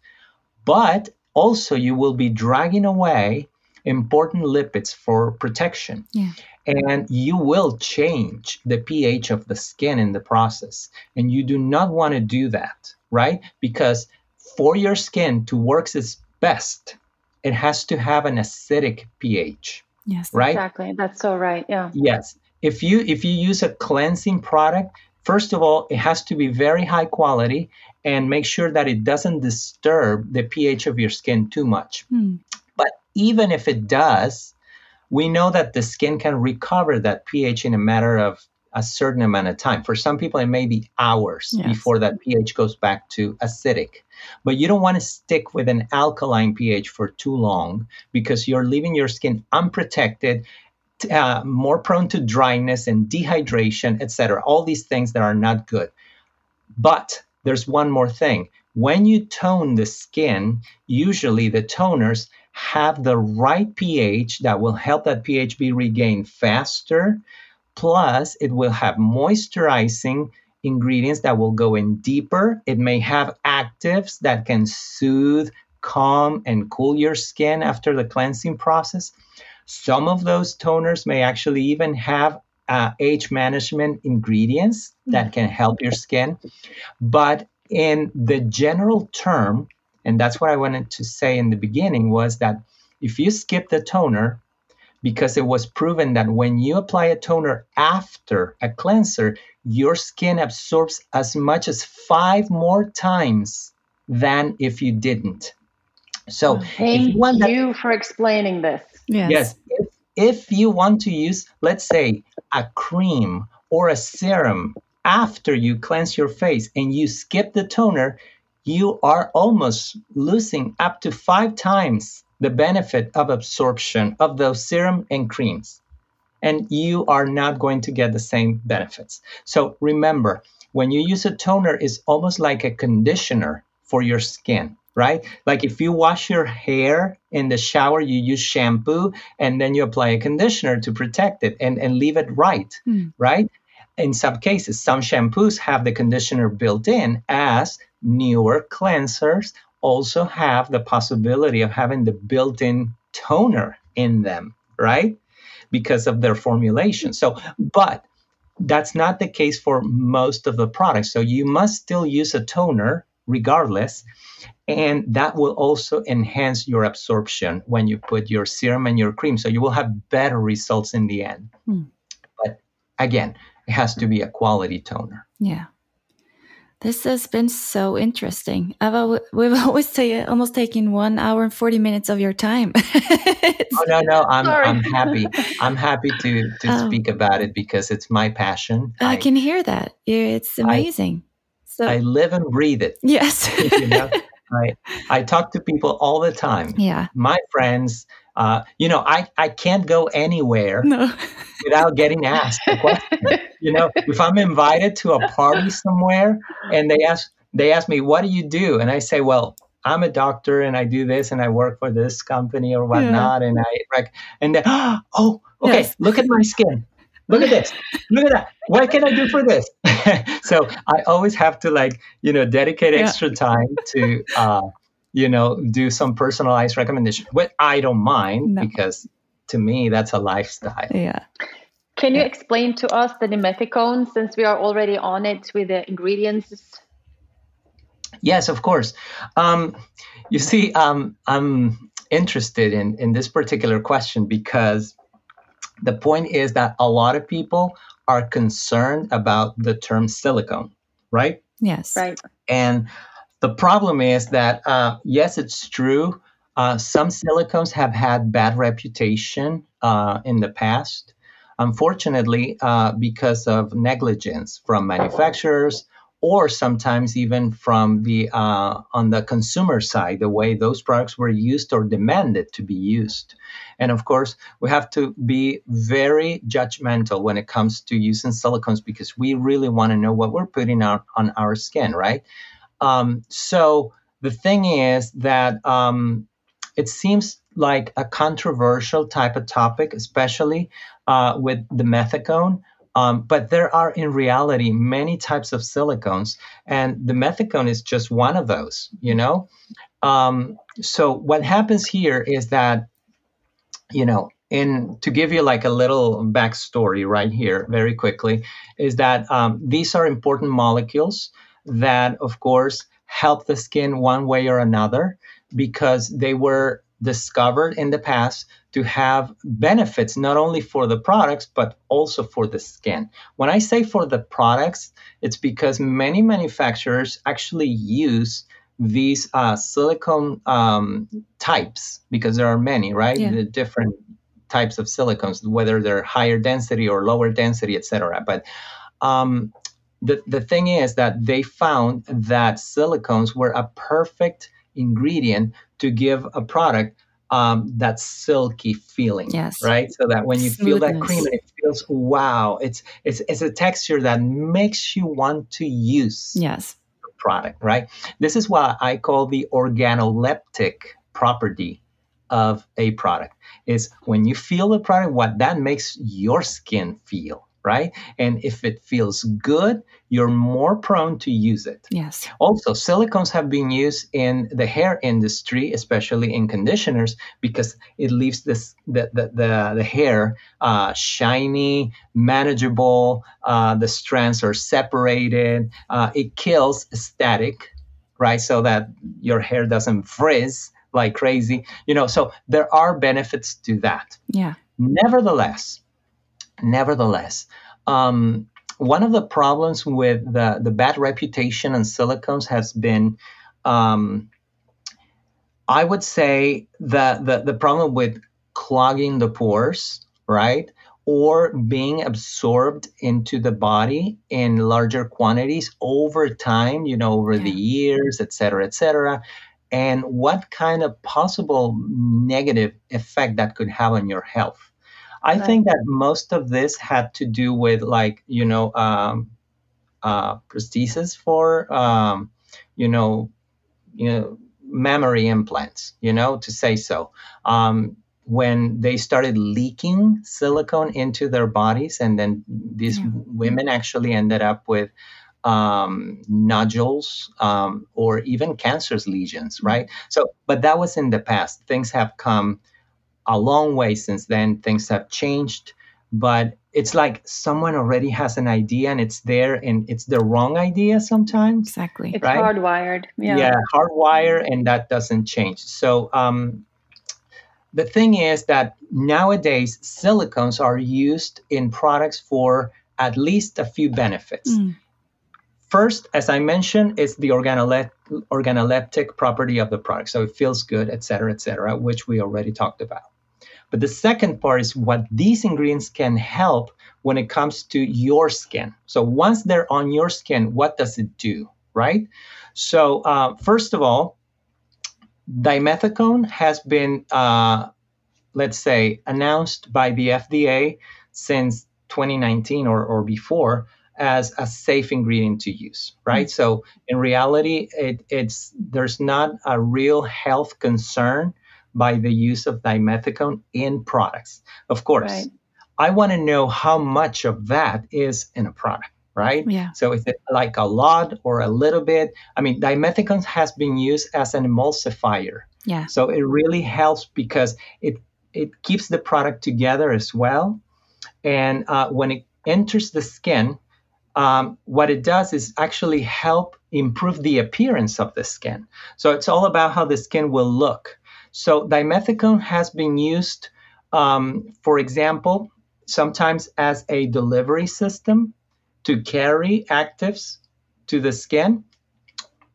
But also you will be dragging away important lipids for protection. Yeah. And you will change the pH of the skin in the process. And you do not want to do that, right? Because for your skin to work its best, it has to have an acidic pH. Yes. Right? Exactly. That's so right. Yeah. Yes if you if you use a cleansing product first of all it has to be very high quality and make sure that it doesn't disturb the ph of your skin too much mm. Even if it does we know that the skin can recover that ph in a matter of a certain amount of time for some people it may be hours yes. before that ph goes back to acidic but you don't want to stick with an alkaline pH for too long because you're leaving your skin unprotected uh, more prone to dryness and dehydration, etc. All these things that are not good. But there's one more thing. When you tone the skin, usually the toners have the right pH that will help that pH be regained faster. Plus, it will have moisturizing ingredients that will go in deeper. It may have actives that can soothe, calm, and cool your skin after the cleansing process. Some of those toners may actually even have uh, age management ingredients that can help your skin. But in the general term, and that's what I wanted to say in the beginning, was that if you skip the toner, because it was proven that when you apply a toner after a cleanser, your skin absorbs as much as five more times than if you didn't. So, thank you, that, you, for explaining this. Yes. yes if, if you want to use, let's say, a cream or a serum after you cleanse your face and you skip the toner, you are almost losing up to five times the benefit of absorption of those serum and creams. And you are not going to get the same benefits. So remember, when you use a toner, it's almost like a conditioner for your skin, right? Like if you wash your hair in the shower, you use shampoo and then you apply a conditioner to protect it and, and leave it right, mm. right? In some cases, some shampoos have the conditioner built in as newer cleansers also have the possibility of having the built in toner in them, right? Because of their formulation. So, but that's not the case for most of the products. So, you must still use a toner regardless. And that will also enhance your absorption when you put your serum and your cream. So, you will have better results in the end. Hmm. But again, it has to be a quality toner. Yeah. This has been so interesting. I've we've always say, almost taken one hour and forty minutes of your time. oh no, no, I'm Sorry. I'm happy. I'm happy to to oh. speak about it because it's my passion. I, I can hear that. It's amazing. I, so I live and breathe it. Yes. you know? I I talk to people all the time. Yeah. My friends, uh, you know, I, I can't go anywhere no. without getting asked a question. you know, if I'm invited to a party somewhere and they ask they ask me, "What do you do?" and I say, "Well, I'm a doctor and I do this and I work for this company or whatnot," yeah. and I like, and then, oh, okay, yes. look at my skin. Look at this. Look at that. What can I do for this? so I always have to like, you know, dedicate extra time to uh, you know, do some personalized recommendation. But I don't mind no. because to me that's a lifestyle. Yeah. Can you explain to us the dimethicone since we are already on it with the ingredients? Yes, of course. Um, you see, um, I'm interested in, in this particular question because the point is that a lot of people are concerned about the term silicone, right? Yes. Right. And the problem is that, uh, yes, it's true. Uh, some silicones have had bad reputation uh, in the past. Unfortunately, uh, because of negligence from manufacturers or sometimes even from the uh, on the consumer side, the way those products were used or demanded to be used. And of course, we have to be very judgmental when it comes to using silicones because we really want to know what we're putting on, on our skin, right? Um, so the thing is that um, it seems like a controversial type of topic, especially uh, with dimethicone. Um, but there are in reality many types of silicones, and dimethicone is just one of those, you know? Um, so what happens here is that, you know, in to give you like a little backstory right here, very quickly, is that um, these are important molecules that, of course, help the skin one way or another because they were discovered in the past to have benefits not only for the products but also for the skin. When I say for the products, it's because many manufacturers actually use these uh, silicone um, types because there are many, right? Yeah. The different types of silicones, whether they're higher density or lower density, etc. But um, the, the thing is that they found that silicones were a perfect ingredient to give a product um, that silky feeling. Yes. Right. So that when you Smoothness. feel that cream it feels wow, it's it's it's a texture that makes you want to use yes the product. Right. This is what I call the organoleptic property of a product. Is when you feel the product, what that makes your skin feel right? And if it feels good, you're more prone to use it. Yes. Also, silicones have been used in the hair industry, especially in conditioners, because it leaves this the the the, the hair uh, shiny, manageable. Uh, the strands are separated. Uh, it kills static, right? So that your hair doesn't frizz like crazy. You know, so there are benefits to that. Yeah. Nevertheless, nevertheless, um, one of the problems with the, the bad reputation on silicones has been, um, I would say, the, the, the problem with clogging the pores, right? Or being absorbed into the body in larger quantities over time, you know, over yeah. the years, et cetera, et cetera. And what kind of possible negative effect that could have on your health. I right. think that most of this had to do with like you know um, uh, prosthesis for um, you know you know mammary implants. You know to say so. Um, when they started leaking silicone into their bodies, and then these yeah. women actually ended up with um, nodules um, or even cancerous lesions, mm-hmm. right? So, but that was in the past. Things have come a long way since then. Things have changed, but it's like someone already has an idea and it's there and it's the wrong idea sometimes. Exactly. It's right? hardwired. Yeah. Yeah, hardwired and that doesn't change. So um, the thing is that nowadays silicones are used in products for at least a few benefits. Mm. First, as I mentioned, is the organoleptic property of the product. So it feels good, et cetera, et cetera, which we already talked about. But the second part is what these ingredients can help when it comes to your skin. So once they're on your skin, what does it do, right? So uh, first of all, dimethicone has been, uh, let's say, announced by the FDA since 2019 or, or before as a safe ingredient to use, right? Mm-hmm. So in reality, it, it's there's not a real health concern by the use of dimethicone in products. Of course, right. I want to know how much of that is in a product, right? Yeah. So is it like a lot or a little bit? I mean, dimethicone has been used as an emulsifier. Yeah. So it really helps because it it keeps the product together as well, and uh, when it enters the skin, um, what it does is actually help improve the appearance of the skin. So it's all about how the skin will look. So dimethicone has been used, um, for example, sometimes as a delivery system to carry actives to the skin.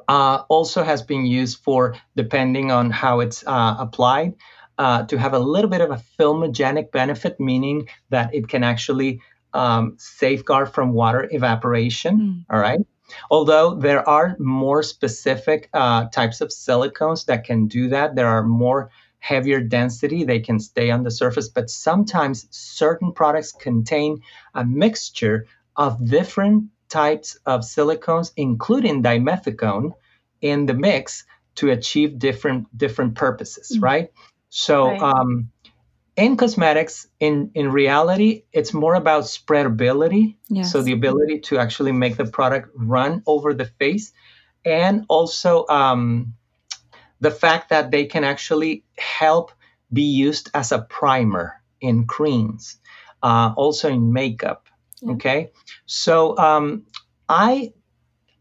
Uh, also has been used for, depending on how it's uh, applied, uh, to have a little bit of a filmogenic benefit, meaning that it can actually um, safeguard from water evaporation. Mm. All right. Although there are more specific uh, types of silicones that can do that, there are more heavier density, they can stay on the surface, but sometimes certain products contain a mixture of different types of silicones, including dimethicone, in the mix to achieve different different purposes, mm-hmm. right? So right. Um, in cosmetics, in, in reality, it's more about spreadability. Yes. So the ability to actually make the product run over the face. And also um, the fact that they can actually help be used as a primer in creams, uh, also in makeup. Yeah. Okay. So um, I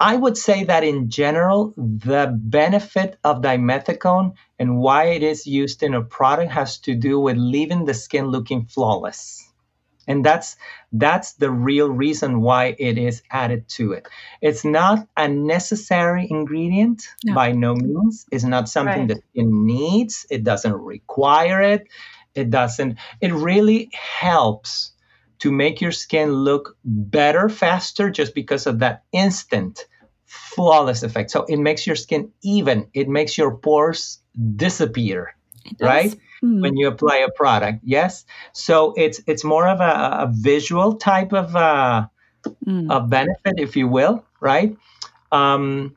I would say that in general, the benefit of dimethicone and why it is used in a product has to do with leaving the skin looking flawless. And that's that's the real reason why it is added to it. It's not a necessary ingredient no. by no means. It's not something right. that it needs. It doesn't require it. It doesn't. It really helps to make your skin look better faster just because of that instant flawless effect. So it makes your skin even. It makes your pores disappear, right? Mm. When you apply a product. Yes. So it's it's more of a, a visual type of uh, mm. a benefit, if you will, right? Um,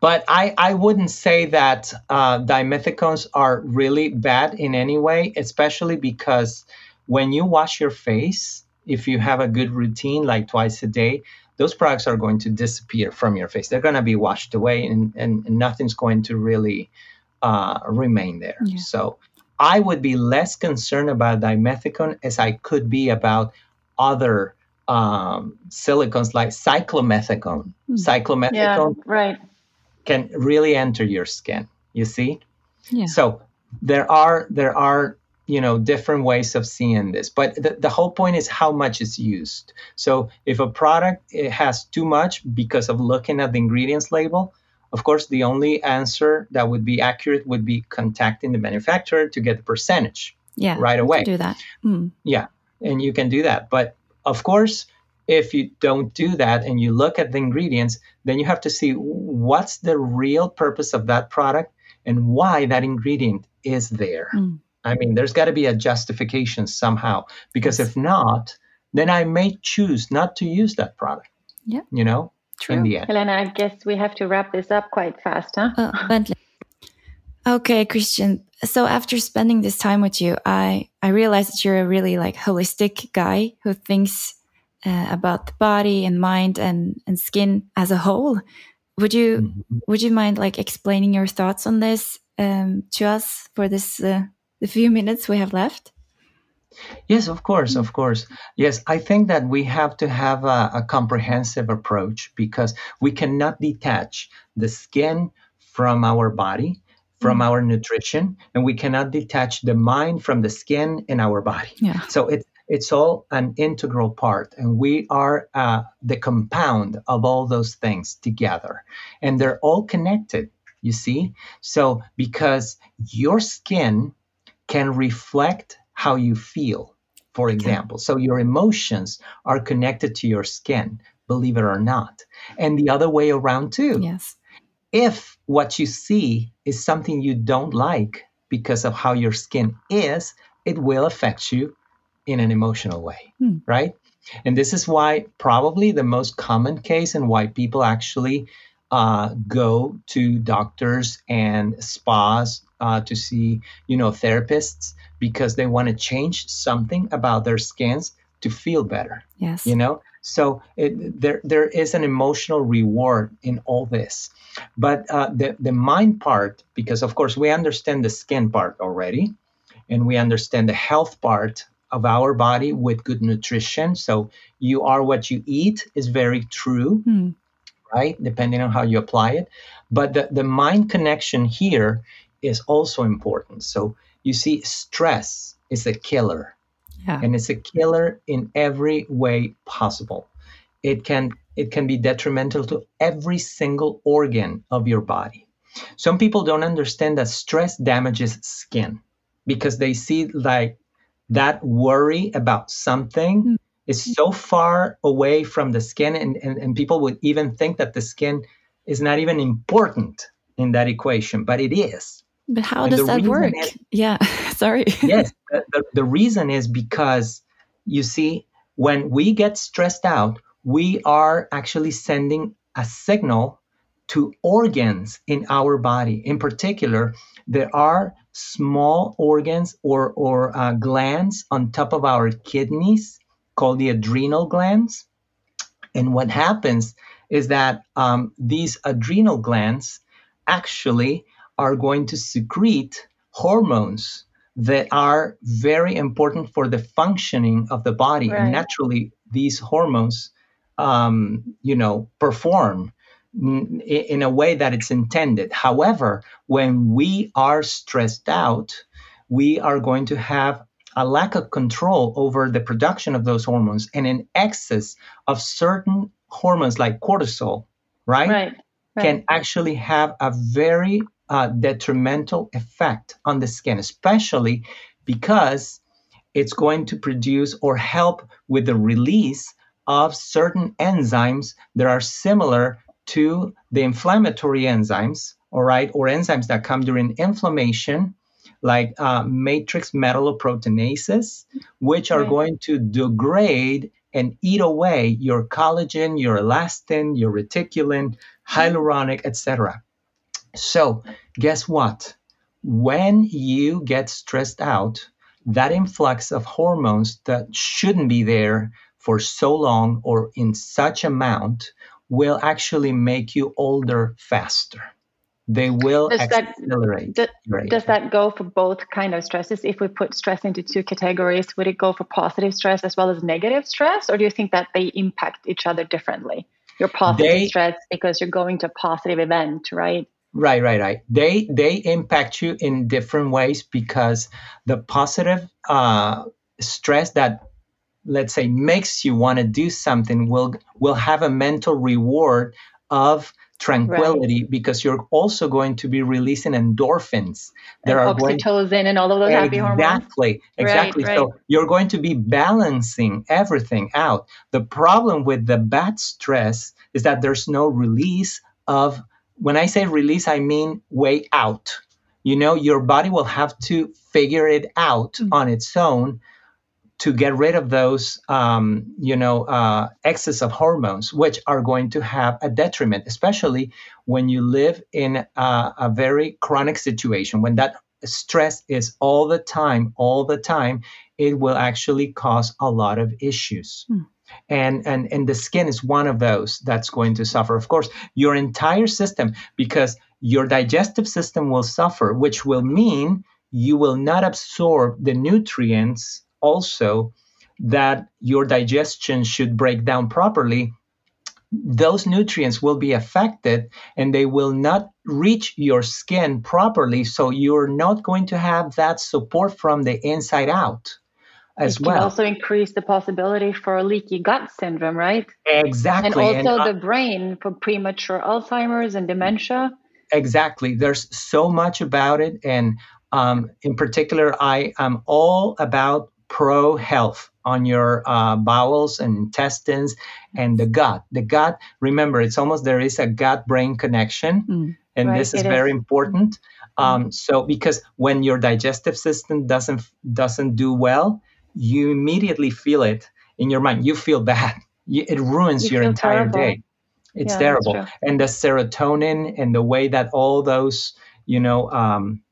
but I, I wouldn't say that uh, dimethicones are really bad in any way, especially because when you wash your face, if you have a good routine like twice a day, those products are going to disappear from your face. They're going to be washed away and, and, and nothing's going to really uh, remain there. Yeah. So I would be less concerned about dimethicone as I could be about other um, silicones like cyclomethicone. Mm. Cyclomethicone yeah, right. can really enter your skin. You see? Yeah. So there are there are you know different ways of seeing this. But the, the whole point is how much is used. So if a product it has too much because of looking at the ingredients label of course the only answer that would be accurate would be contacting the manufacturer to get the percentage yeah right away. do that. Mm. yeah and you can do that. But of course if you don't do that and you look at the ingredients then you have to see what's the real purpose of that product and why that ingredient is there. Mm I mean, there's got to be a justification somehow because if not, then I may choose not to use that product. Yeah. You know, True. in the end. Helena, I guess we have to wrap this up quite fast, huh? Uh, Okay, Christian. So after spending this time with you, I I realized that you're a really like holistic guy who thinks uh, about the body and mind and and skin as a whole. Would you mm -hmm. would you mind like explaining your thoughts on this um, to us for this uh, the few minutes we have left? Yes, of course, of course. Yes, I think that we have to have a, a, comprehensive approach because we cannot detach the skin from our body, from mm. our nutrition, and we cannot detach the mind from the skin in our body. Yeah. So it, it's all an integral part, and we are uh, the compound of all those things together, and they're all connected. You see, so because your skin can reflect how you feel, for example. So your emotions are connected to your skin, believe it or not. And the other way around, too. Yes. If what you see is something you don't like because of how your skin is, it will affect you in an emotional way, hmm. right? And this is why probably the most common case and why people actually uh, go to doctors and spas uh, to see, you know, therapists because they want to change something about their skins to feel better. Yes. You know, so it, there there is an emotional reward in all this, but uh, the the mind part, because of course we understand the skin part already, and we understand the health part of our body with good nutrition. So you are what you eat is very true. Mm right? Depending on how you apply it. But the, the mind connection here is also important. So you see, stress is a killer. Yeah. And it's a killer in every way possible. It can it can be detrimental to every single organ of your body. Some people don't understand that stress damages skin because they see like that worry about something mm is so far away from the skin, and, and, and people would even think that the skin is not even important in that equation, but it is. But how and does that work? Is, yeah, sorry. yes, the, the, the reason is because you see, when we get stressed out, we are actually sending a signal to organs in our body. In particular, there are small organs or, or uh, glands on top of our kidneys called the adrenal glands. And what happens is that um, these adrenal glands actually are going to secrete hormones that are very important for the functioning of the body. Right. And naturally, these hormones, um, you know, perform in a way that it's intended. However, when we are stressed out, we are going to have a lack of control over the production of those hormones and an excess of certain hormones like cortisol, right? Right. right. Can actually have a very uh, detrimental effect on the skin, especially because it's going to produce or help with the release of certain enzymes that are similar to the inflammatory enzymes, all right, or enzymes that come during inflammation like uh, matrix metalloproteinases, which are right. going to degrade and eat away your collagen, your elastin, your reticulin, hyaluronic, etc. So, guess what? When you get stressed out, that influx of hormones that shouldn't be there for so long or in such amount will actually make you older faster they will does accelerate. That, do, does that go for both kind of stresses? If we put stress into two categories, would it go for positive stress as well as negative stress, or do you think that they impact each other differently? Your positive they, stress because you're going to a positive event, right? Right, right, right. They they impact you in different ways because the positive uh, stress that let's say makes you want to do something will will have a mental reward of tranquility right. because you're also going to be releasing endorphins. There and are oxytocin going, and all of those exactly, happy hormones. Exactly, exactly. Right, right. So you're going to be balancing everything out. The problem with the bad stress is that there's no release of. When I say release, I mean way out. You know, your body will have to figure it out mm-hmm. on its own to get rid of those, um, you know, uh, excess of hormones, which are going to have a detriment, especially when you live in a, a very chronic situation. When that stress is all the time, all the time, it will actually cause a lot of issues. Hmm. And, and and the skin is one of those that's going to suffer. Of course, your entire system, because your digestive system will suffer, which will mean you will not absorb the nutrients also that your digestion should break down properly, those nutrients will be affected and they will not reach your skin properly. So you're not going to have that support from the inside out as it well. can also increase the possibility for leaky gut syndrome, right? Exactly. And also and, uh, the brain for premature Alzheimer's and dementia. Exactly. There's so much about it. And um, in particular, I am all about pro health on your uh, bowels and intestines and the gut. The gut, remember, it's almost there is a gut brain connection, mm, and right, this is very is. important. Um, so because when your digestive system doesn't doesn't do well, you immediately feel it in your mind. You feel bad. You, it ruins you your entire terrible. day. It's yeah, terrible. And the serotonin and the way that all those you know um,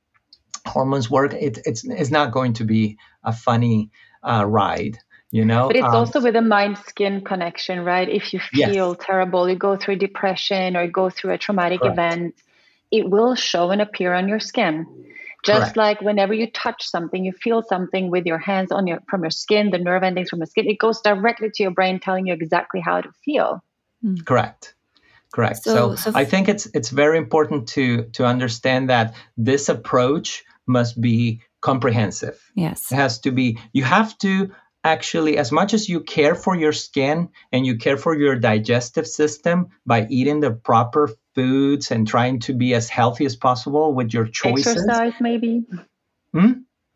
hormones work, it, it's it's not going to be a funny uh, ride you know but it's um, also with a mind skin connection right if you feel yes. terrible you go through depression or go through a traumatic Correct. event it will show and appear on your skin just Correct. like whenever you touch something you feel something with your hands on your from your skin the nerve endings from the skin it goes directly to your brain telling you exactly how to feel hmm. correct correct so, so, so i think it's it's very important to to understand that this approach must be comprehensive. Yes. It has to be, you have to actually, as much as you care for your skin and you care for your digestive system by eating the proper foods and trying to be as healthy as possible with your choices. Exercise, maybe. Hmm?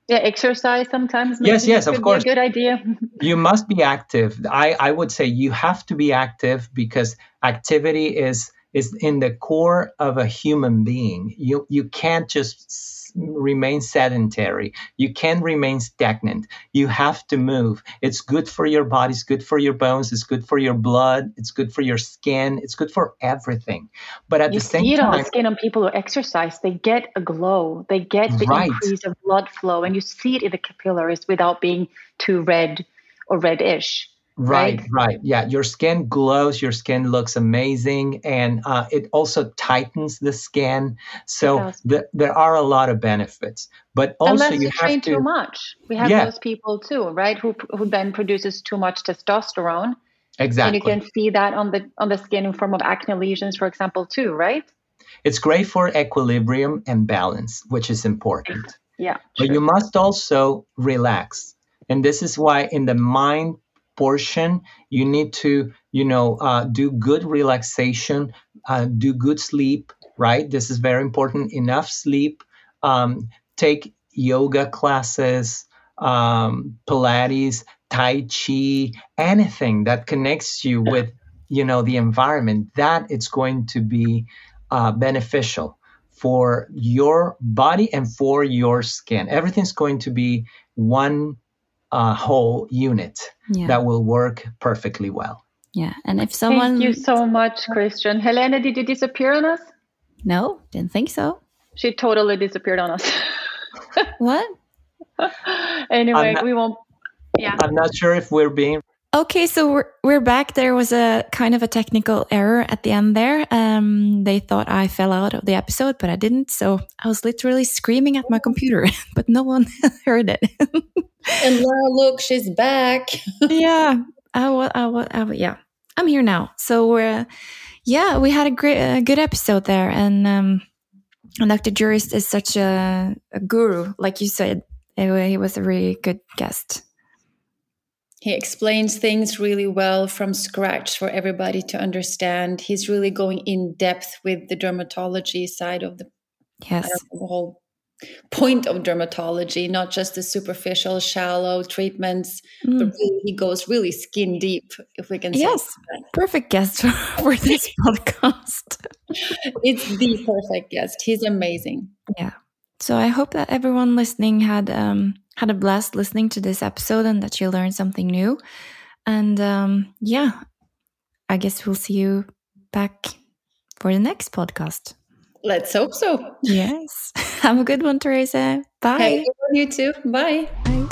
Yeah, exercise sometimes. Yes, yes, of course. good idea. you must be active. I, I would say you have to be active because activity is is in the core of a human being. You you can't just remain sedentary. You can't remain stagnant. You have to move. It's good for your body, it's good for your bones, it's good for your blood, it's good for your skin, it's good for everything. But at you the same time, you see it on the skin on people who exercise, they get a glow, they get the right. increase of blood flow, and you see it in the capillaries without being too red or reddish. Right, right, right, Yeah, your skin glows, your skin looks amazing, and uh, it also tightens the skin. So the, there are a lot of benefits, but also Unless you, have to too much. We have yeah. those people too, right? Who who then produces too much testosterone. Exactly. And you can see that on the on the skin in form of acne lesions, for example, too, right? It's great for equilibrium and balance, which is important. Yeah. But you must also relax. And this is why in the mind portion you need to you know uh, do good relaxation uh, do good sleep right? This is very important. Enough sleep. Um, take yoga classes um, pilates tai chi anything that connects you with you know the environment that it's going to be uh, beneficial for your body and for your skin. Everything's going to be one uh, whole unit yeah. that will work perfectly well. Yeah, and if someone thank you so much, Christian. Helena, did you disappear on us? No, didn't think so. She totally disappeared on us. what? anyway, not, we won't. Yeah, I'm not sure if we're being Okay, so we're, we're back. There was a kind of a technical error at the end there. Um, they thought I fell out of the episode, but I didn't. So I was literally screaming at my computer, but no one heard it. and now look, she's back. yeah, I, I, I, yeah, I'm here now. So we're, yeah, we had a great, a good episode there, and um, Dr. Jurist is such a, a guru, like you said. He was a really good guest. He explains things really well from scratch for everybody to understand. He's really going in depth with the dermatology side of the yes the whole point of dermatology, not just the superficial, shallow treatments, mm. but really, he goes really skin deep, if we can say. Yes, perfect guest for this podcast. it's the perfect guest. He's amazing. Yeah. So I hope that everyone listening had um, had a blast listening to this episode and that you learned something new. And um, yeah, I guess we'll see you back for the next podcast. Let's hope so. Yes. Have a good one, Teresa. Bye. Hey, you too. Bye. Bye.